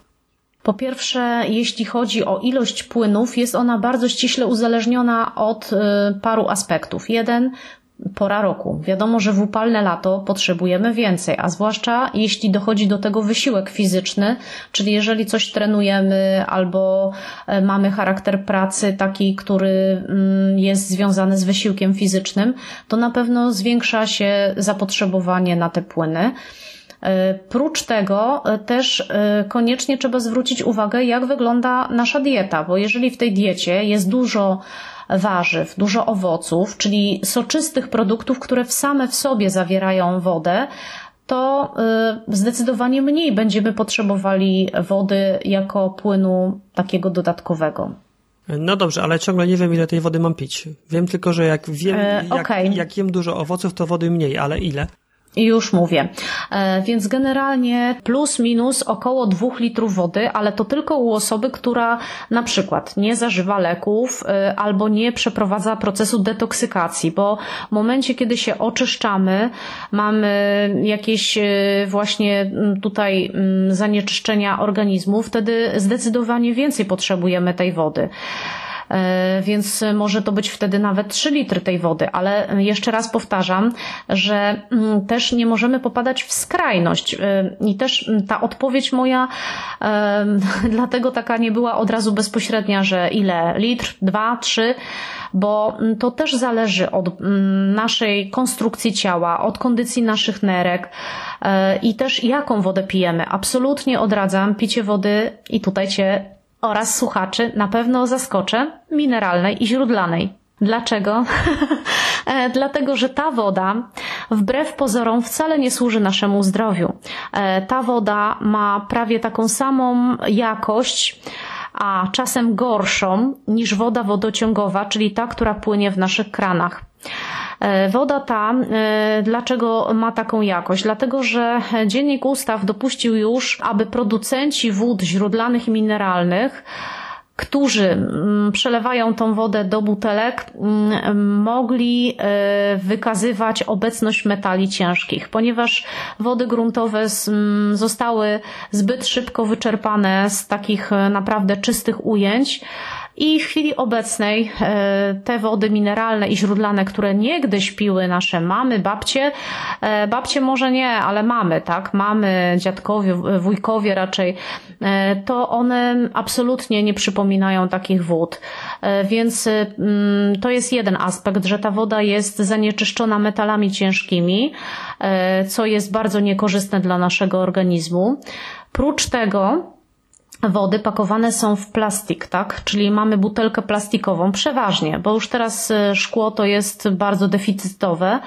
Po pierwsze, jeśli chodzi o ilość płynów, jest ona bardzo ściśle uzależniona od y, paru aspektów. Jeden, pora roku. Wiadomo, że w upalne lato potrzebujemy więcej, a zwłaszcza jeśli dochodzi do tego wysiłek fizyczny, czyli jeżeli coś trenujemy albo e, mamy charakter pracy taki, który mm, jest związany z wysiłkiem fizycznym, to na pewno zwiększa się zapotrzebowanie na te płyny. E, prócz tego e, też koniecznie trzeba zwrócić uwagę, jak wygląda nasza dieta, bo jeżeli w tej diecie jest dużo warzyw, dużo owoców, czyli soczystych produktów, które w same w sobie zawierają wodę, to zdecydowanie mniej będziemy potrzebowali wody jako płynu takiego dodatkowego. No dobrze, ale ciągle nie wiem, ile tej wody mam pić. Wiem tylko, że jak wiem, e, okay. jak, jak jem dużo owoców, to wody mniej, ale ile? Już mówię. E, więc generalnie plus minus około 2 litrów wody, ale to tylko u osoby, która na przykład nie zażywa leków e, albo nie przeprowadza procesu detoksykacji, bo w momencie, kiedy się oczyszczamy, mamy jakieś e, właśnie tutaj zanieczyszczenia organizmu, wtedy zdecydowanie więcej potrzebujemy tej wody. E, więc może to być wtedy nawet 3 litry tej wody, ale jeszcze raz powtarzam, że mm, też nie możemy popadać w skrajność. E, i też mm, ta odpowiedź moja e, dlatego taka nie była od razu bezpośrednia, że ile? Litr, dwa, trzy, bo mm, to też zależy od naszej konstrukcji ciała, od kondycji naszych nerek i też jaką wodę pijemy. Absolutnie odradzam picie wody i tutaj Cię oraz słuchaczy na pewno zaskoczę mineralnej i źródlanej. Dlaczego? E, dlatego, że ta woda wbrew pozorom wcale nie służy naszemu zdrowiu. E, ta woda ma prawie taką samą jakość, a czasem gorszą niż woda wodociągowa, czyli ta, która płynie w naszych kranach. E, woda ta, e, dlaczego ma taką jakość? Dlatego, że Dziennik Ustaw dopuścił już, aby producenci wód źródlanych i mineralnych którzy przelewają tą wodę do butelek, mogli e, wykazywać obecność metali ciężkich, ponieważ wody gruntowe zostały zbyt szybko wyczerpane z takich naprawdę czystych ujęć, i w chwili obecnej e, te wody mineralne i źródlane, które niegdyś piły nasze mamy, babcie, e, babcie może nie, ale mamy, tak, mamy, dziadkowie, wujkowie raczej, e, to one absolutnie nie przypominają takich wód. Więc mm, to jest jeden aspekt, że ta woda jest zanieczyszczona metalami ciężkimi, co jest bardzo niekorzystne dla naszego organizmu. Prócz tego, wody pakowane są w plastik, tak? Czyli mamy butelkę plastikową przeważnie, bo już teraz e, szkło to jest bardzo deficytowe.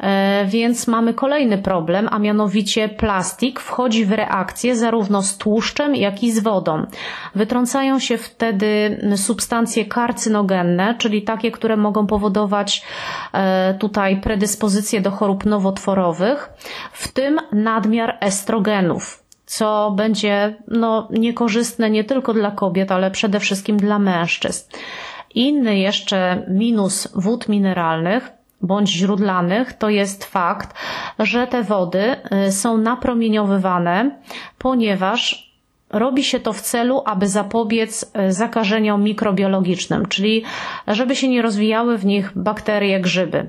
E, więc mamy kolejny problem, a mianowicie plastik wchodzi w reakcję zarówno z tłuszczem, jak i z wodą. Wytrącają się wtedy substancje karcynogenne, czyli takie, które mogą powodować e, tutaj predyspozycje do chorób nowotworowych, w tym nadmiar estrogenów co będzie no, niekorzystne nie tylko dla kobiet, ale przede wszystkim dla mężczyzn. Inny jeszcze minus wód mineralnych bądź źródlanych to jest fakt, że te wody y, są napromieniowywane, ponieważ robi się to w celu, aby zapobiec y, zakażeniom mikrobiologicznym, czyli żeby się nie rozwijały w nich bakterie, grzyby.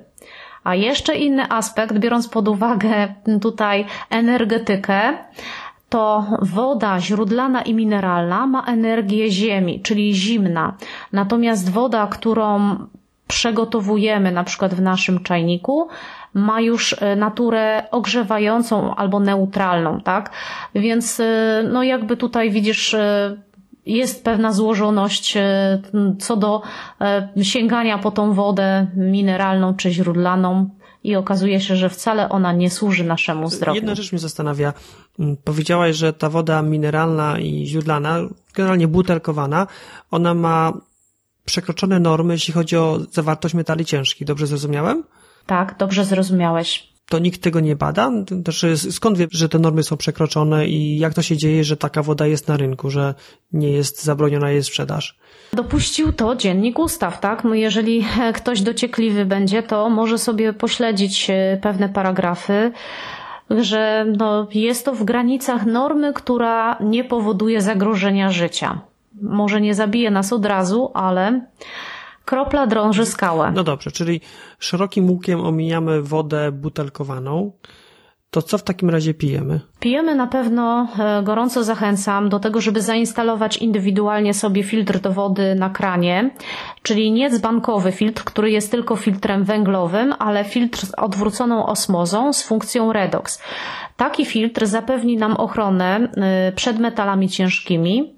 A jeszcze inny aspekt, biorąc pod uwagę tutaj energetykę, to woda źródlana i mineralna ma energię ziemi, czyli zimna. Natomiast woda, którą przegotowujemy na przykład w naszym czajniku, ma już e, naturę ogrzewającą albo neutralną, tak? Więc e, no jakby tutaj widzisz e, jest pewna złożoność co do sięgania po tą wodę mineralną czy źródlaną i okazuje się, że wcale ona nie służy naszemu zdrowiu. Jedna rzecz mnie zastanawia. Mm, powiedziałaś, że ta woda mineralna i źródlana, generalnie butelkowana, ona ma przekroczone normy, jeśli chodzi o zawartość metali ciężkich. Dobrze zrozumiałem? Tak, dobrze zrozumiałeś. To nikt tego nie bada? Znaczy, skąd wie, że te normy są przekroczone i jak to się dzieje, że taka woda jest na rynku, że nie jest zabroniona jej sprzedaż? Dopuścił to dziennik ustaw, tak? No jeżeli ktoś dociekliwy będzie, to może sobie pośledzić e, pewne paragrafy, że no, jest to w granicach normy, która nie powoduje zagrożenia życia. Może nie zabije nas od razu, ale Kropla drąży skałę. No dobrze, czyli szerokim łukiem omijamy wodę butelkowaną. To co w takim razie pijemy? Pijemy na pewno, e, gorąco zachęcam do tego, żeby zainstalować indywidualnie sobie filtr do wody na kranie, czyli nie dzbankowy filtr, który jest tylko filtrem węglowym, ale filtr z odwróconą osmozą z funkcją redox. Taki filtr zapewni nam ochronę e, przed metalami ciężkimi,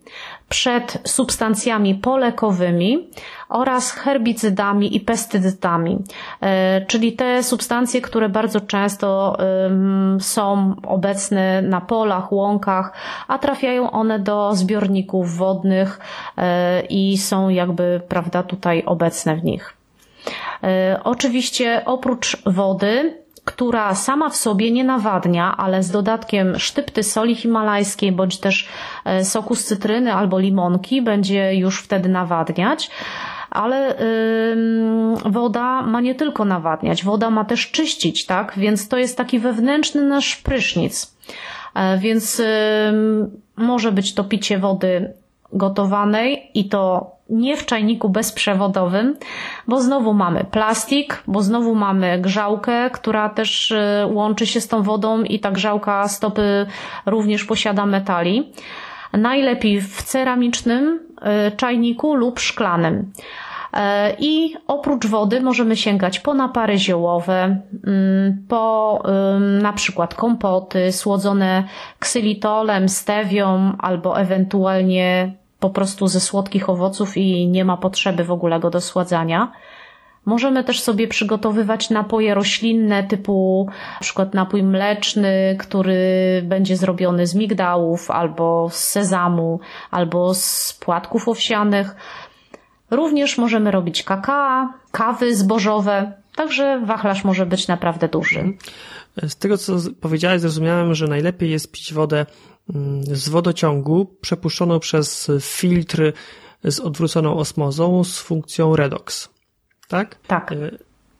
przed substancjami polekowymi oraz herbicydami i pestycydami, e, czyli te substancje, które bardzo często są obecne na polach, łąkach, a trafiają one do zbiorników wodnych e, i są jakby, prawda, tutaj obecne w nich. E, oczywiście oprócz wody która sama w sobie nie nawadnia, ale z dodatkiem sztypty soli himalajskiej bądź też e, soku z cytryny albo limonki będzie już wtedy nawadniać. Ale yy, woda ma nie tylko nawadniać, woda ma też czyścić, tak? Więc to jest taki wewnętrzny nasz prysznic. Yy, więc yy, może być to picie wody gotowanej i to nie w czajniku bezprzewodowym, bo znowu mamy plastik, bo znowu mamy grzałkę, która też y, łączy się z tą wodą i ta grzałka stopy również posiada metali. Najlepiej w ceramicznym y, czajniku lub szklanym. E, I oprócz wody możemy sięgać po napary ziołowe, mm, po na przykład kompoty słodzone ksylitolem, stewią albo ewentualnie po prostu ze słodkich owoców i nie ma potrzeby w ogóle go do sładzania. Możemy też sobie przygotowywać napoje roślinne typu na przykład napój mleczny, który będzie zrobiony z migdałów albo z sezamu, albo z płatków owsianych. Również możemy robić kakao, kawy zbożowe, także wachlarz może być naprawdę duży. Z tego, co powiedziałeś, zrozumiałem, że najlepiej jest pić wodę mm, z wodociągu przepuszczoną przez filtr z odwróconą osmozą z funkcją redox. Tak? Tak. E,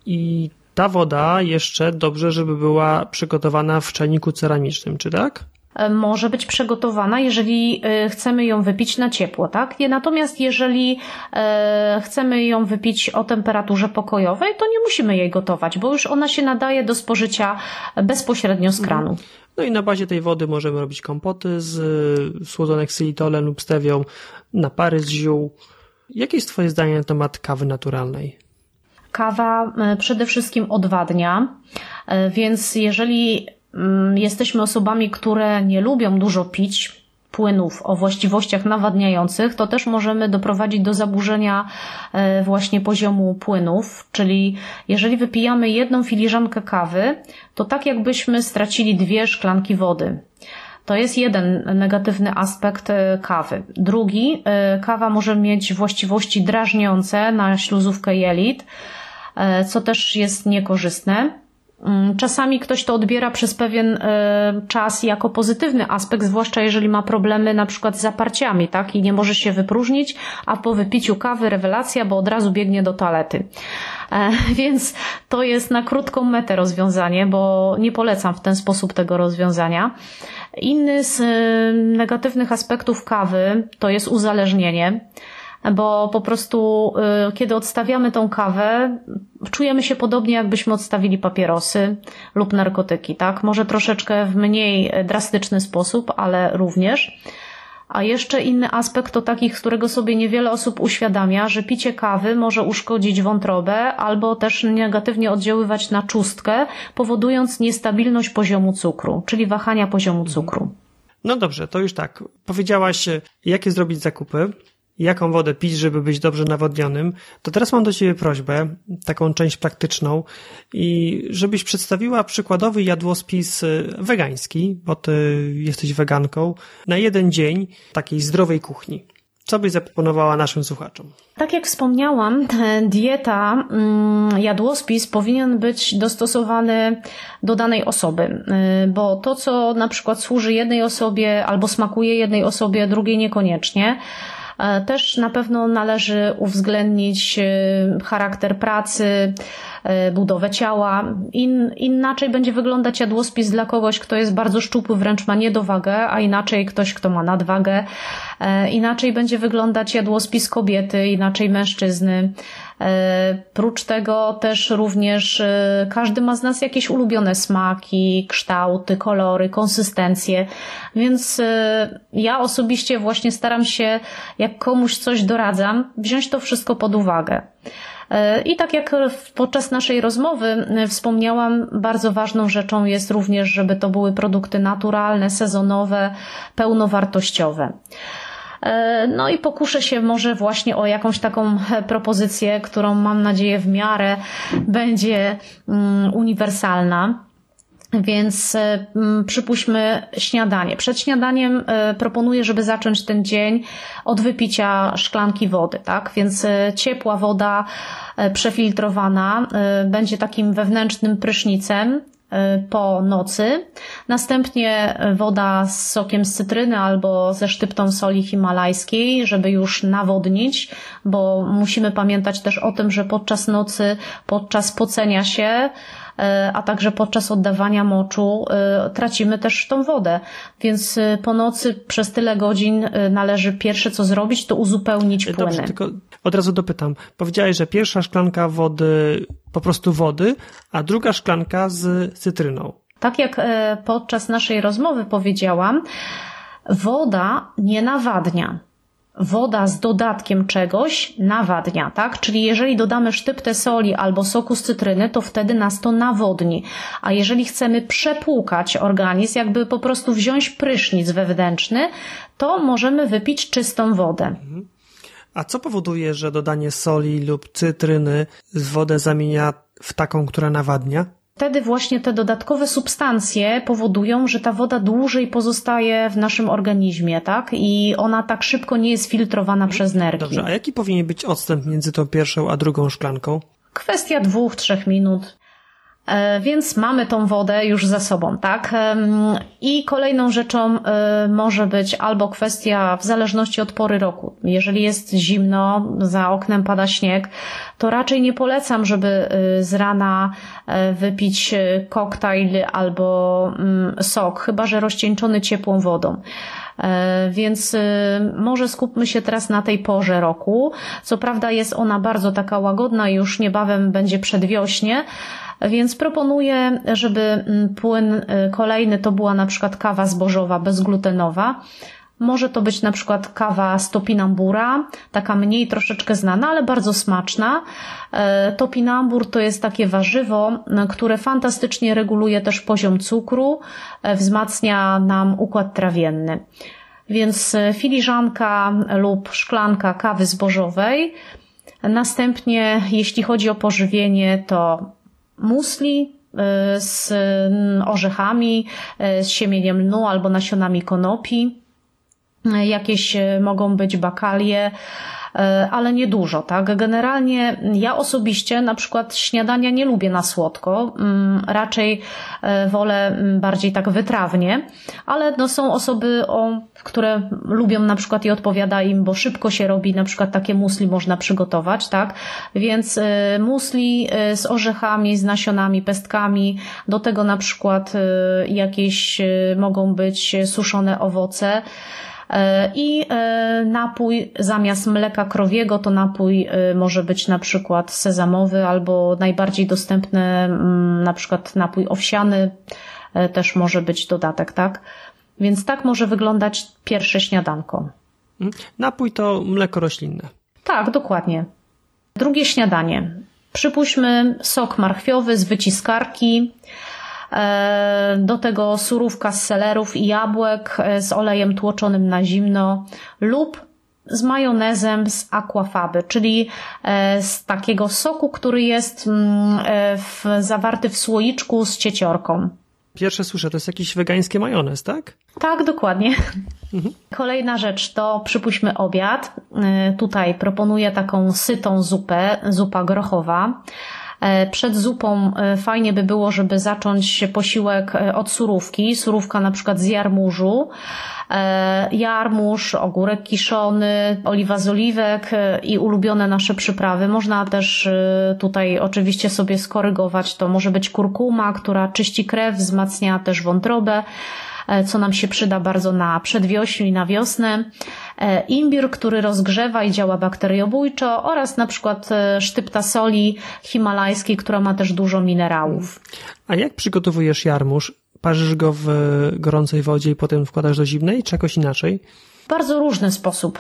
I ta woda jeszcze dobrze, żeby była przygotowana w czajniku ceramicznym, czy tak? E, może być przygotowana, jeżeli e, chcemy ją wypić na ciepło, tak? Natomiast jeżeli e, chcemy ją wypić o temperaturze pokojowej, to nie musimy jej gotować, bo już ona się nadaje do spożycia bezpośrednio z kranu. Mhm. No i na bazie tej wody możemy robić kompoty z słodzone ksylitolem lub stewią, napary z ziół. Jakie jest Twoje zdanie na temat kawy naturalnej? Kawa przede wszystkim odwadnia, więc jeżeli jesteśmy osobami, które nie lubią dużo pić płynów o właściwościach nawadniających, to też możemy doprowadzić do zaburzenia e, właśnie poziomu płynów, czyli jeżeli wypijamy jedną filiżankę kawy, to tak jakbyśmy stracili dwie szklanki wody. To jest jeden negatywny aspekt e, kawy. Drugi, e, kawa może mieć właściwości drażniące na śluzówkę jelit, co też jest niekorzystne. Mm, czasami ktoś to odbiera przez pewien e, czas jako pozytywny aspekt, zwłaszcza jeżeli ma problemy na przykład z zaparciami, tak? I nie może się wypróżnić, a po wypiciu kawy rewelacja, bo od razu biegnie do toalety. E, więc to jest na krótką metę rozwiązanie, bo nie polecam w ten sposób tego rozwiązania. Inny z e, negatywnych aspektów kawy to jest uzależnienie bo po prostu y, kiedy odstawiamy tą kawę, czujemy się podobnie jakbyśmy odstawili papierosy lub narkotyki, tak? Może troszeczkę w mniej drastyczny sposób, ale również. A jeszcze inny aspekt to taki, którego sobie niewiele osób uświadamia, że picie kawy może uszkodzić wątrobę albo też negatywnie oddziaływać na czustkę, powodując niestabilność poziomu cukru, czyli wahania poziomu cukru. No dobrze, to już tak. Powiedziałaś, jakie zrobić zakupy jaką wodę pić, żeby być dobrze nawodnionym, to teraz mam do Ciebie prośbę, taką część praktyczną i żebyś przedstawiła przykładowy jadłospis y, wegański, bo Ty jesteś weganką, na jeden dzień takiej zdrowej kuchni. Co byś zaproponowała naszym słuchaczom? Tak jak wspomniałam, dieta, mm, jadłospis powinien być dostosowany do danej osoby, y, bo to, co na przykład służy jednej osobie albo smakuje jednej osobie, drugiej niekoniecznie, też na pewno należy uwzględnić e, charakter pracy, e, budowę ciała. In, inaczej będzie wyglądać jadłospis dla kogoś, kto jest bardzo szczupły, wręcz ma niedowagę, a inaczej ktoś, kto ma nadwagę. Inaczej będzie wyglądać jadłospis kobiety, inaczej mężczyzny. E, prócz tego też również e, każdy ma z nas jakieś ulubione smaki, kształty, kolory, konsystencje, więc e, ja osobiście właśnie staram się, jak komuś coś doradzam, wziąć to wszystko pod uwagę. I tak jak podczas naszej rozmowy wspomniałam, bardzo ważną rzeczą jest również, żeby to były produkty naturalne, sezonowe, pełnowartościowe. E, no i pokuszę się może właśnie o jakąś taką propozycję, którą mam nadzieję w miarę będzie mm, uniwersalna. Więc e, przypuśćmy śniadanie. Przed śniadaniem e, proponuję, żeby zacząć ten dzień od wypicia szklanki wody, tak? Więc ciepła woda przefiltrowana będzie takim wewnętrznym prysznicem, po nocy. Następnie woda z sokiem z cytryny albo ze sztyptą soli himalajskiej, żeby już nawodnić, bo musimy pamiętać też o tym, że podczas nocy, podczas pocenia się, E, a także podczas oddawania moczu e, tracimy też tą wodę. Więc e, po nocy przez tyle godzin należy pierwsze co zrobić, to uzupełnić płyny. Dobrze, tylko od razu dopytam. Powiedziałeś, że pierwsza szklanka wody, po prostu wody, a druga szklanka z cytryną. Tak jak podczas naszej rozmowy powiedziałam, woda nie nawadnia woda z dodatkiem czegoś nawadnia, tak? Czyli jeżeli dodamy sztyptę soli albo soku z cytryny, to wtedy nas to nawodni. A jeżeli chcemy przepłukać organizm, jakby po prostu wziąć prysznic wewnętrzny, to możemy wypić czystą wodę. A co powoduje, że dodanie soli lub cytryny z wodę zamienia w taką, która nawadnia? Wtedy właśnie te dodatkowe substancje powodują, że ta woda dłużej pozostaje w naszym organizmie, tak? I ona tak szybko nie jest filtrowana mhm. przez nerki. Dobrze, a jaki powinien być odstęp między tą pierwszą a drugą szklanką? Kwestia dwóch, trzech minut. E, więc mamy tą wodę już za sobą, tak? I kolejną rzeczą e, może być albo kwestia w zależności od pory roku. Jeżeli jest zimno, za oknem pada śnieg, to raczej nie polecam, żeby e, z rana wypić koktajl albo sok, chyba że rozcieńczony ciepłą wodą. Więc może skupmy się teraz na tej porze roku. Co prawda jest ona bardzo taka łagodna, już niebawem będzie przedwiośnie, więc proponuję, żeby mm, płyn y, kolejny to była na przykład kawa zbożowa bezglutenowa. Może to być na przykład kawa z topinambura, taka mniej troszeczkę znana, ale bardzo smaczna. E, topinambur to jest takie warzywo, które fantastycznie reguluje też poziom cukru, e, wzmacnia nam układ trawienny. Więc e, filiżanka lub szklanka kawy zbożowej. Następnie, jeśli chodzi o pożywienie, to musli y, z orzechami, y, z siemieniem lnu albo nasionami konopi. Y, jakieś mogą być bakalie, E, ale nie dużo, tak? Generalnie ja osobiście na przykład śniadania nie lubię na słodko, mm, raczej e, wolę mm, bardziej tak wytrawnie, ale no są osoby, o, które lubią na przykład i odpowiada im, bo szybko się robi, na przykład takie musli można przygotować, tak? Więc e, musli z orzechami, z nasionami, pestkami, do tego na przykład jakieś mogą być suszone owoce, E, I e, napój zamiast mleka krowiego to napój e, może być na przykład sezamowy albo najbardziej dostępny mm, na przykład napój owsiany też może być dodatek, tak? Więc tak może wyglądać pierwsze śniadanko. Mhm. Napój to mleko roślinne. Tak, dokładnie. Drugie śniadanie. Przypuśćmy sok marchwiowy z wyciskarki, e, do tego surówka z selerów i jabłek e, z olejem tłoczonym na zimno lub z majonezem z aquafaby, czyli e, z takiego soku, który jest mm, w, zawarty w słoiczku z cieciorką. Pierwsze słyszę, to jest jakiś wegański majonez, tak? Tak, dokładnie. Mhm. Kolejna rzecz to przypuśćmy obiad. Tutaj proponuję taką sytą zupę, zupa grochowa. E, przed zupą e, fajnie by było, żeby zacząć posiłek e, od surówki. Surówka na przykład z jarmużu. Jarmuż, ogórek kiszony, oliwa z oliwek i ulubione nasze przyprawy. Można też tutaj oczywiście sobie skorygować. To może być kurkuma, która czyści krew, wzmacnia też wątrobę. E, co nam się przyda bardzo na przedwiośniu i na wiosnę. E, imbir, który rozgrzewa i działa bakteriobójczo oraz na przykład e, sztypta soli himalajskiej, która ma też dużo minerałów. A jak przygotowujesz jarmuż? Parzysz go w gorącej wodzie i potem wkładasz do zimnej, czy jakoś inaczej? Bardzo różny sposób.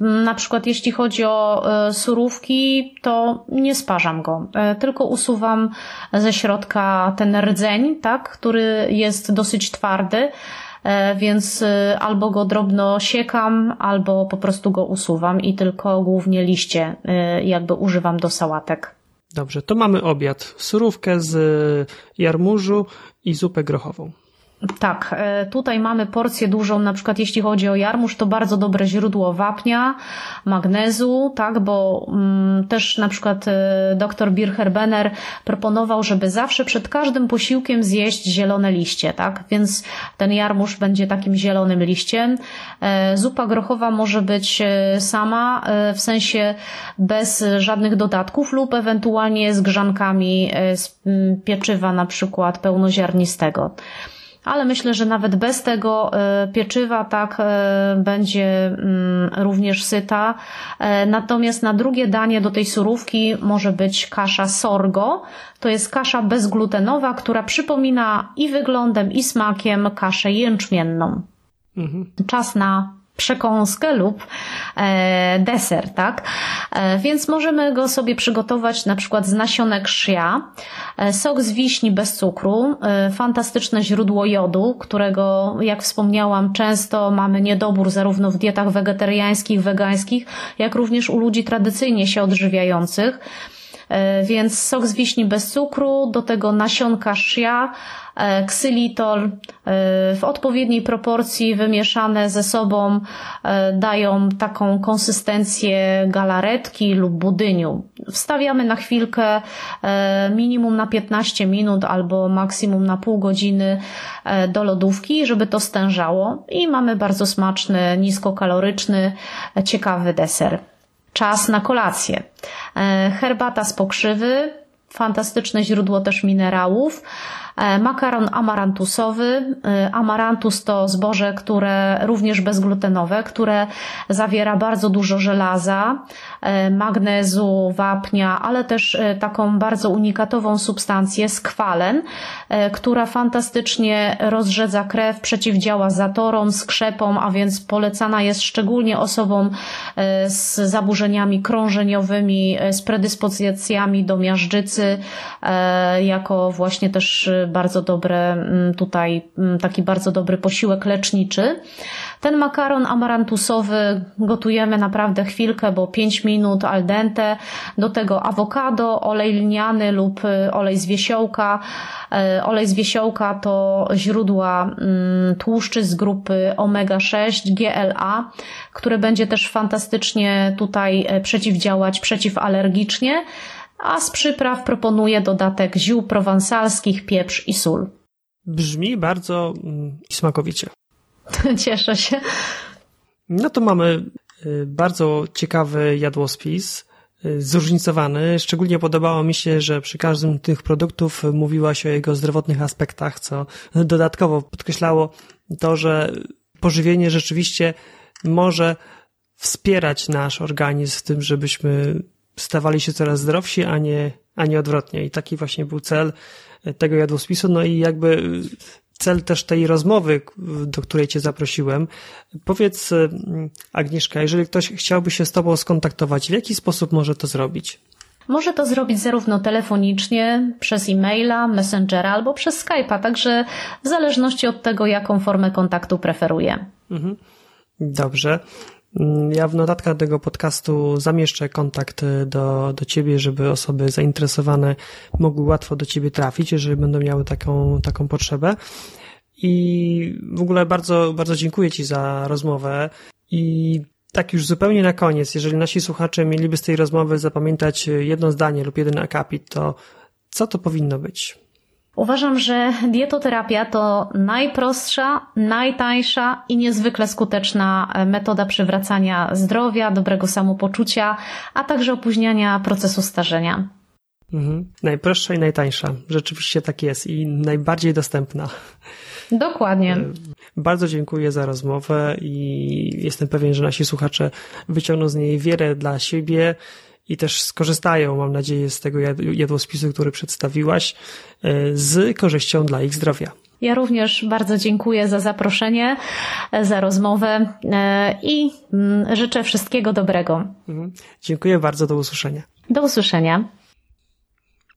Na przykład jeśli chodzi o e, surówki, to nie sparzam go, e, tylko usuwam ze środka ten rdzeń, tak, który jest dosyć twardy, e, więc albo go drobno siekam, albo po prostu go usuwam i tylko głównie liście jakby używam do sałatek. Dobrze, to mamy obiad. Surówkę z jarmużu i zupę grochową. Tak, e, tutaj mamy porcję dużą, na przykład jeśli chodzi o jarmuż, to bardzo dobre źródło wapnia, magnezu, tak, bo mm, też na przykład e, dr Bircher-Benner proponował, żeby zawsze przed każdym posiłkiem zjeść zielone liście, tak, więc ten jarmuż będzie takim zielonym liściem. E, zupa grochowa może być sama, w sensie bez żadnych dodatków lub ewentualnie z grzankami z pieczywa na przykład pełnoziarnistego ale myślę, że nawet bez tego e, pieczywa tak e, będzie mm, również syta. E, natomiast na drugie danie do tej surówki może być kasza sorgo. To jest kasza bezglutenowa, która przypomina i wyglądem, i smakiem kaszę jęczmienną. Mhm. Czas na przekąskę lub e, deser, tak? E, więc możemy go sobie przygotować na przykład z nasionek szia, e, sok z wiśni bez cukru, fantastyczne źródło jodu, którego, jak wspomniałam, często mamy niedobór zarówno w dietach wegetariańskich, wegańskich, jak również u ludzi tradycyjnie się odżywiających. Więc sok z wiśni bez cukru, do tego nasionka shia, E, ksylitol e, w odpowiedniej proporcji wymieszane ze sobą e, dają taką konsystencję galaretki lub budyniu. Wstawiamy na chwilkę minimum na 15 minut albo maksimum na pół godziny do lodówki, żeby to stężało i mamy bardzo smaczny, niskokaloryczny, ciekawy deser. Czas na kolację. Herbata z pokrzywy, fantastyczne źródło też minerałów. E, makaron amarantusowy. E, amarantus to zboże, które również bezglutenowe, które zawiera bardzo dużo żelaza, magnezu, wapnia, ale też taką bardzo unikatową substancję, skwalen, która fantastycznie rozrzedza krew, przeciwdziała zatorom, skrzepom, a więc polecana jest szczególnie osobom z zaburzeniami krążeniowymi, z predyspozycjami do miażdżycy, jako właśnie też bardzo dobre mm, tutaj, mm, taki bardzo dobry posiłek leczniczy. Ten makaron amarantusowy gotujemy naprawdę chwilkę, bo 5 minut al dente. Do tego awokado, olej lniany lub y, olej z wiesiołka. Y, olej z wiesiołka to źródła mm, tłuszczy z grupy omega-6, GLA, które będzie też fantastycznie tutaj y, przeciwdziałać przeciwalergicznie a z przypraw proponuję dodatek ziół prowansalskich, pieprz i sól. Brzmi bardzo mm, smakowicie. Cieszę się. No to mamy y, bardzo ciekawy jadłospis, y, zróżnicowany. Szczególnie podobało mi się, że przy każdym z tych produktów mówiłaś o jego zdrowotnych aspektach, co dodatkowo podkreślało to, że pożywienie rzeczywiście może wspierać nasz organizm w tym, żebyśmy stawali się coraz zdrowsi, a nie, a nie odwrotnie. I taki właśnie był cel tego jadłospisu. No i jakby cel też tej rozmowy, do której Cię zaprosiłem. Powiedz, Agnieszka, jeżeli ktoś chciałby się z Tobą skontaktować, w jaki sposób może to zrobić? Może to zrobić zarówno telefonicznie, przez e-maila, messengera albo przez Skype'a, także w zależności od tego, jaką formę kontaktu preferuje. Mhm. Dobrze. Mm, ja w notatkach tego podcastu zamieszczę kontakt do, do Ciebie, żeby osoby zainteresowane mogły łatwo do Ciebie trafić, jeżeli będą miały taką, taką potrzebę. I w ogóle bardzo, bardzo dziękuję Ci za rozmowę i tak już zupełnie na koniec, jeżeli nasi słuchacze mieliby z tej rozmowy zapamiętać jedno zdanie lub jeden akapit, to co to powinno być? Uważam, że dietoterapia to najprostsza, najtańsza i niezwykle skuteczna metoda przywracania zdrowia, dobrego samopoczucia, a także opóźniania procesu starzenia. Mhm. Najprostsza i najtańsza. Rzeczywiście tak jest i najbardziej dostępna. Dokładnie. E, bardzo dziękuję za rozmowę i jestem pewien, że nasi słuchacze wyciągną z niej wiele dla siebie i też skorzystają, mam nadzieję, z tego jadłospisu, który przedstawiłaś, e, z korzyścią dla ich zdrowia. Ja również bardzo dziękuję za zaproszenie, e, za rozmowę i mm, życzę wszystkiego dobrego. Mhm. Dziękuję bardzo, do usłyszenia. Do usłyszenia.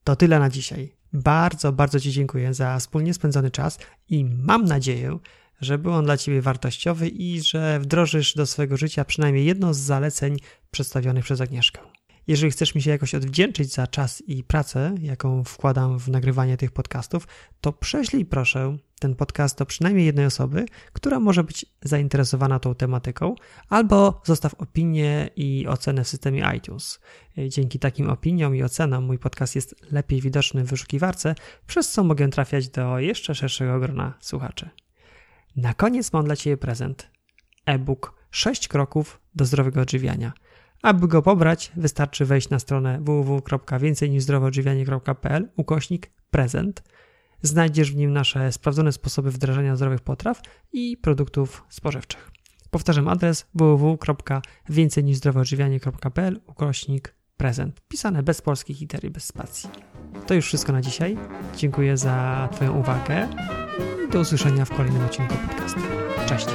To tyle na dzisiaj. Bardzo, bardzo Ci dziękuję za wspólnie spędzony czas i mam nadzieję, że był on dla Ciebie wartościowy i że wdrożysz do swojego życia przynajmniej jedno z zaleceń przedstawionych przez Agnieszkę. Jeżeli chcesz mi się jakoś odwdzięczyć za czas i pracę, jaką wkładam w nagrywanie tych podcastów, to prześlij proszę ten podcast do przynajmniej jednej osoby, która może być zainteresowana tą tematyką, albo zostaw opinię i ocenę w systemie iTunes. Dzięki takim opiniom i ocenom mój podcast jest lepiej widoczny w wyszukiwarce, przez co mogę trafiać do jeszcze szerszego grona słuchaczy. Na koniec mam dla Ciebie prezent. E-book 6 kroków do zdrowego odżywiania – aby go pobrać, wystarczy wejść na stronę www.więcejniżzdrowoodżywianie.pl ukośnik prezent. Znajdziesz w nim nasze sprawdzone sposoby wdrażania zdrowych potraw i produktów spożywczych. Powtarzam adres www.więcejniżzdrowoodżywianie.pl ukośnik prezent. Pisane bez polskich liter i bez spacji. To już wszystko na dzisiaj. Dziękuję za Twoją uwagę do usłyszenia w kolejnym odcinku podcastu. Cześć!